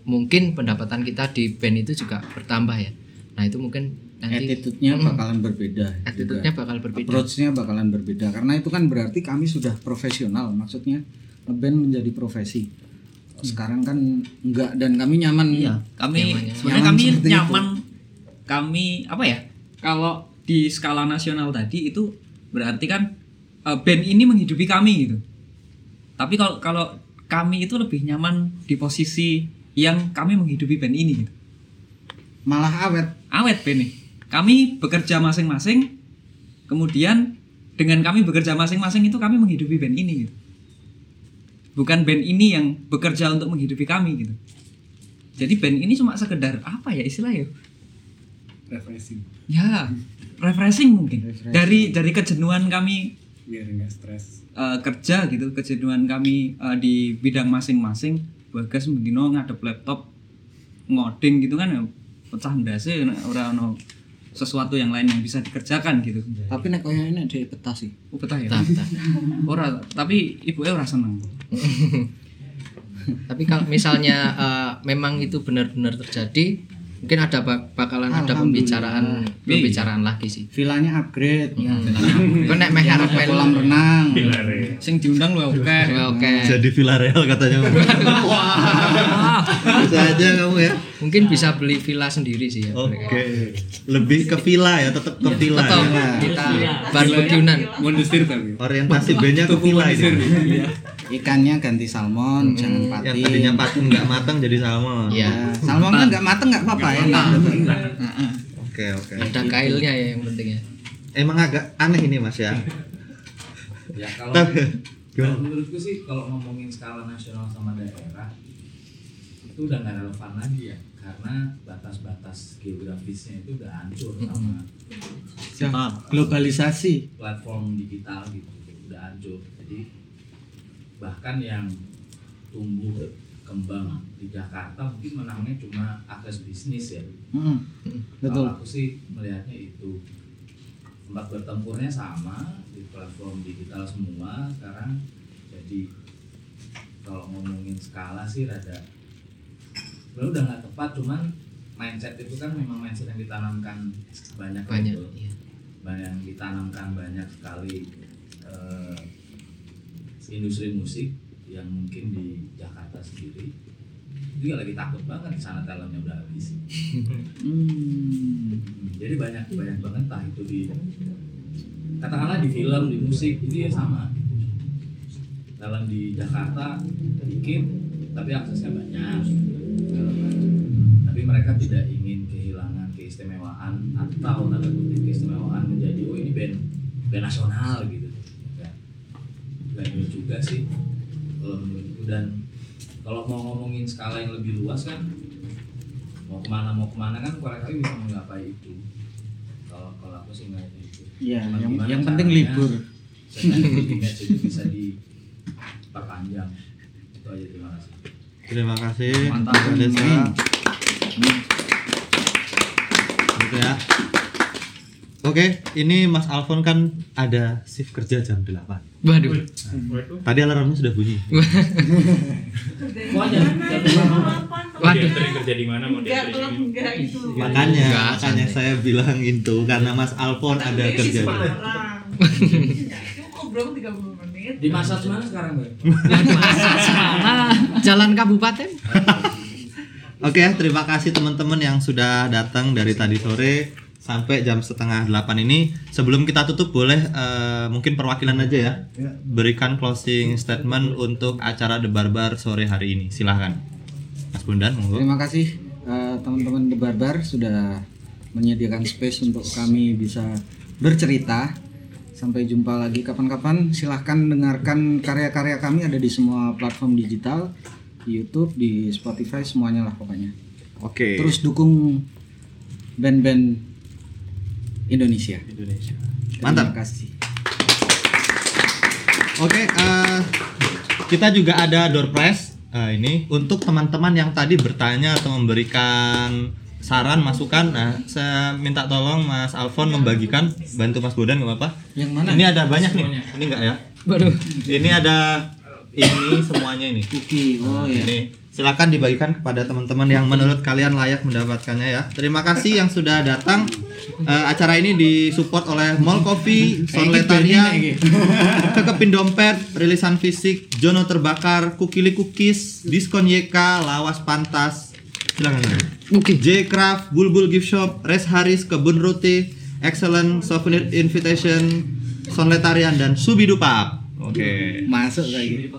mungkin pendapatan kita di band itu juga bertambah ya nah itu mungkin nanti Attitude-nya Mm, bakalan berbeda. attitude-nya juga. bakal berbeda Approach-nya bakalan berbeda karena itu kan berarti kami sudah profesional, maksudnya ngeband menjadi profesi. Sekarang kan enggak dan kami nyaman. Iya, kami Nyaman- sebenarnya nyaman kami itu. nyaman kami apa ya? Kalau di skala nasional tadi itu berarti kan eh, band ini menghidupi kami gitu. Tapi kalau kalau kami itu lebih nyaman di posisi yang kami menghidupi band ini gitu. Malah awet. Awet band nih. Kami bekerja masing-masing kemudian dengan kami bekerja masing-masing itu kami menghidupi band ini gitu. Bukan band ini yang bekerja untuk menghidupi kami gitu. Jadi band ini cuma sekedar apa ya istilahnya? refreshing Ya, refreshing mungkin. Dari dari kejenuhan kami biar nggak stres eh, kerja gitu, kejenuhan kami eh, di bidang masing-masing. Bagas mendino ngadep laptop ngoding gitu kan ya pecah ndase nek ora ono sesuatu yang lain yang bisa dikerjakan gitu. Tapi nek koyo ini di peta sih. Oh, betah ya. Ora, tapi ibunya ora seneng. tapi kalau misalnya eh, memang itu benar-benar terjadi mungkin ada bak- bakalan ada pembicaraan Alhamdulillah. pembicaraan lagi sih Villanya upgrade. Kau nek meh melu. kolam renang. Sing diundang lu oke. Oke. Jadi Villarreal katanya. Bisa aja kamu ya. Mungkin bisa beli villa sendiri sih ya. Oke. Lebih ke villa ya, tetap ke villa. Tetap ya. kita barbekyunan. Mondesir tapi. Orientasi bandnya ke villa ini. Ikannya ganti salmon, jangan Yang patin. tadinya patung nggak matang jadi salmon. Iya. Salmon kan nggak mateng nggak apa-apa enak. Oke oke. Ada kailnya ya yang penting ya. Emang agak aneh ini mas ya. Ya kalau kalau menurutku sih kalau ngomongin skala nasional sama daerah itu udah nggak relevan lagi ya karena batas-batas geografisnya itu udah hancur sama Ya, globalisasi. platform digital gitu udah hancur jadi bahkan yang tumbuh kembang di Jakarta mungkin menangnya cuma akses bisnis ya Mm, betul. kalau aku sih melihatnya itu tempat bertempurnya sama di platform digital semua sekarang jadi kalau ngomongin skala sih rada sebenarnya udah nggak tepat cuman mindset itu kan memang mindset yang ditanamkan banyak Banyak, gitu. iya. banyak yang ditanamkan banyak sekali eh, industri musik yang mungkin di Jakarta sendiri dia lagi takut banget di sana talentnya udah habis. Hmm, jadi banyak banyak banget entah itu di katakanlah di film di musik itu ya sama. Dalam di Jakarta dikit tapi aksesnya banyak. Tapi mereka tidak ingin kehilangan keistimewaan atau tanda kutip keistimewaan menjadi oh ini band band nasional gitu dan ini juga sih kalau menurutku dan kalau mau ngomongin skala yang lebih luas kan mau ke mana mau ke mana kan korek kayu bisa menggapai itu kalau kalau aku sih nggak itu Iya, yang yang penting libur. image itu bisa diperpanjang itu aja terima kasih Terima kasih. Mantap. Desa. Gitu ya. Oke, ini Mas Alfon kan ada shift kerja jam 8. Waduh. Tadi alarmnya sudah bunyi. Waduh. kerja di mana mau Enggak, enggak itu. Makanya, Enggak, makanya saya bilang itu karena Mas Alfon ada kerja. Cukup belum 30 menit. di masa mana sekarang gue Jalan kabupaten. Oke, terima kasih teman-teman yang sudah datang dari tadi sore. Sampai jam setengah delapan ini. Sebelum kita tutup boleh eh, mungkin perwakilan aja ya berikan closing statement untuk acara The Barbar sore hari ini. Silahkan, Mas Bundan, monggo. Terima kasih eh, teman-teman The Barbar sudah menyediakan space untuk kami bisa bercerita. Sampai jumpa lagi kapan-kapan. Silahkan dengarkan karya-karya kami ada di semua platform digital, di YouTube, di Spotify, semuanya lah pokoknya. Oke. Terus dukung band-band Indonesia. Indonesia. Terima Mantap. kasih. Oke, eh, kita juga ada door prize eh, ini untuk teman-teman yang tadi bertanya atau memberikan saran masukan. Nah, saya minta tolong Mas Alfon membagikan, bantu Mas Bodan nggak apa-apa. Yang mana? Ini ada banyak nih. Ini enggak ya? Waduh. Ini ada ini semuanya ini. Kuki. Oh ya. Ini silakan dibagikan kepada teman-teman yang menurut kalian layak mendapatkannya ya. Terima kasih yang sudah datang. Eh, acara ini disupport oleh Mall Coffee, Sonletarian, Kekepin Dompet, Rilisan Fisik, Jono Terbakar, Kukili Cookies, Diskon YK, Lawas Pantas. Silakan. Oke. J Craft, Bulbul Gift Shop, Res Haris, Kebun Roti, Excellent Souvenir Invitation, Sonletarian dan Subidu Pub. Oke. Masuk lagi.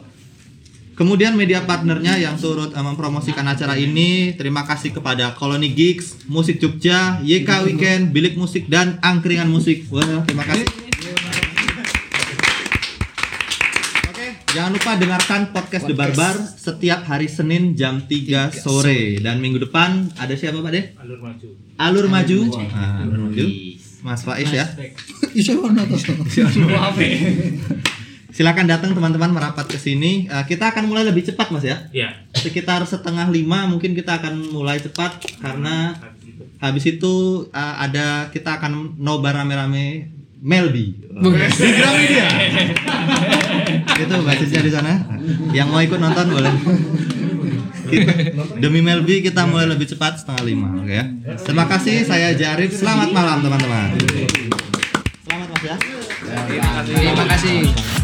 Kemudian media partnernya yang turut eh, mempromosikan acara ini, terima kasih kepada Koloni Gigs, Musik Jogja, YK Weekend, Bilik Musik dan Angkringan Musik. Wah, terima kasih. Oke, jangan lupa dengarkan podcast The Barbar setiap hari Senin jam 3 sore dan minggu depan ada siapa Pak De? Alur maju. Alur Maju. Ah, Alur Maju. Mas Faiz ya. Silakan datang teman-teman merapat ke sini. Eh, kita akan mulai lebih cepat Mas ya. Iya. Sekitar setengah lima mungkin kita akan mulai cepat karena habis itu eh, ada kita akan nobar rame-rame Melby di Gramedia. itu basisnya di sana. Yang mau ikut nonton boleh. Kita- demi Melby kita mulai lebih cepat setengah lima, oke ya. Terima kasih, saya Jarif. Selamat malam teman-teman. Selamat mas ya. Terima kasih.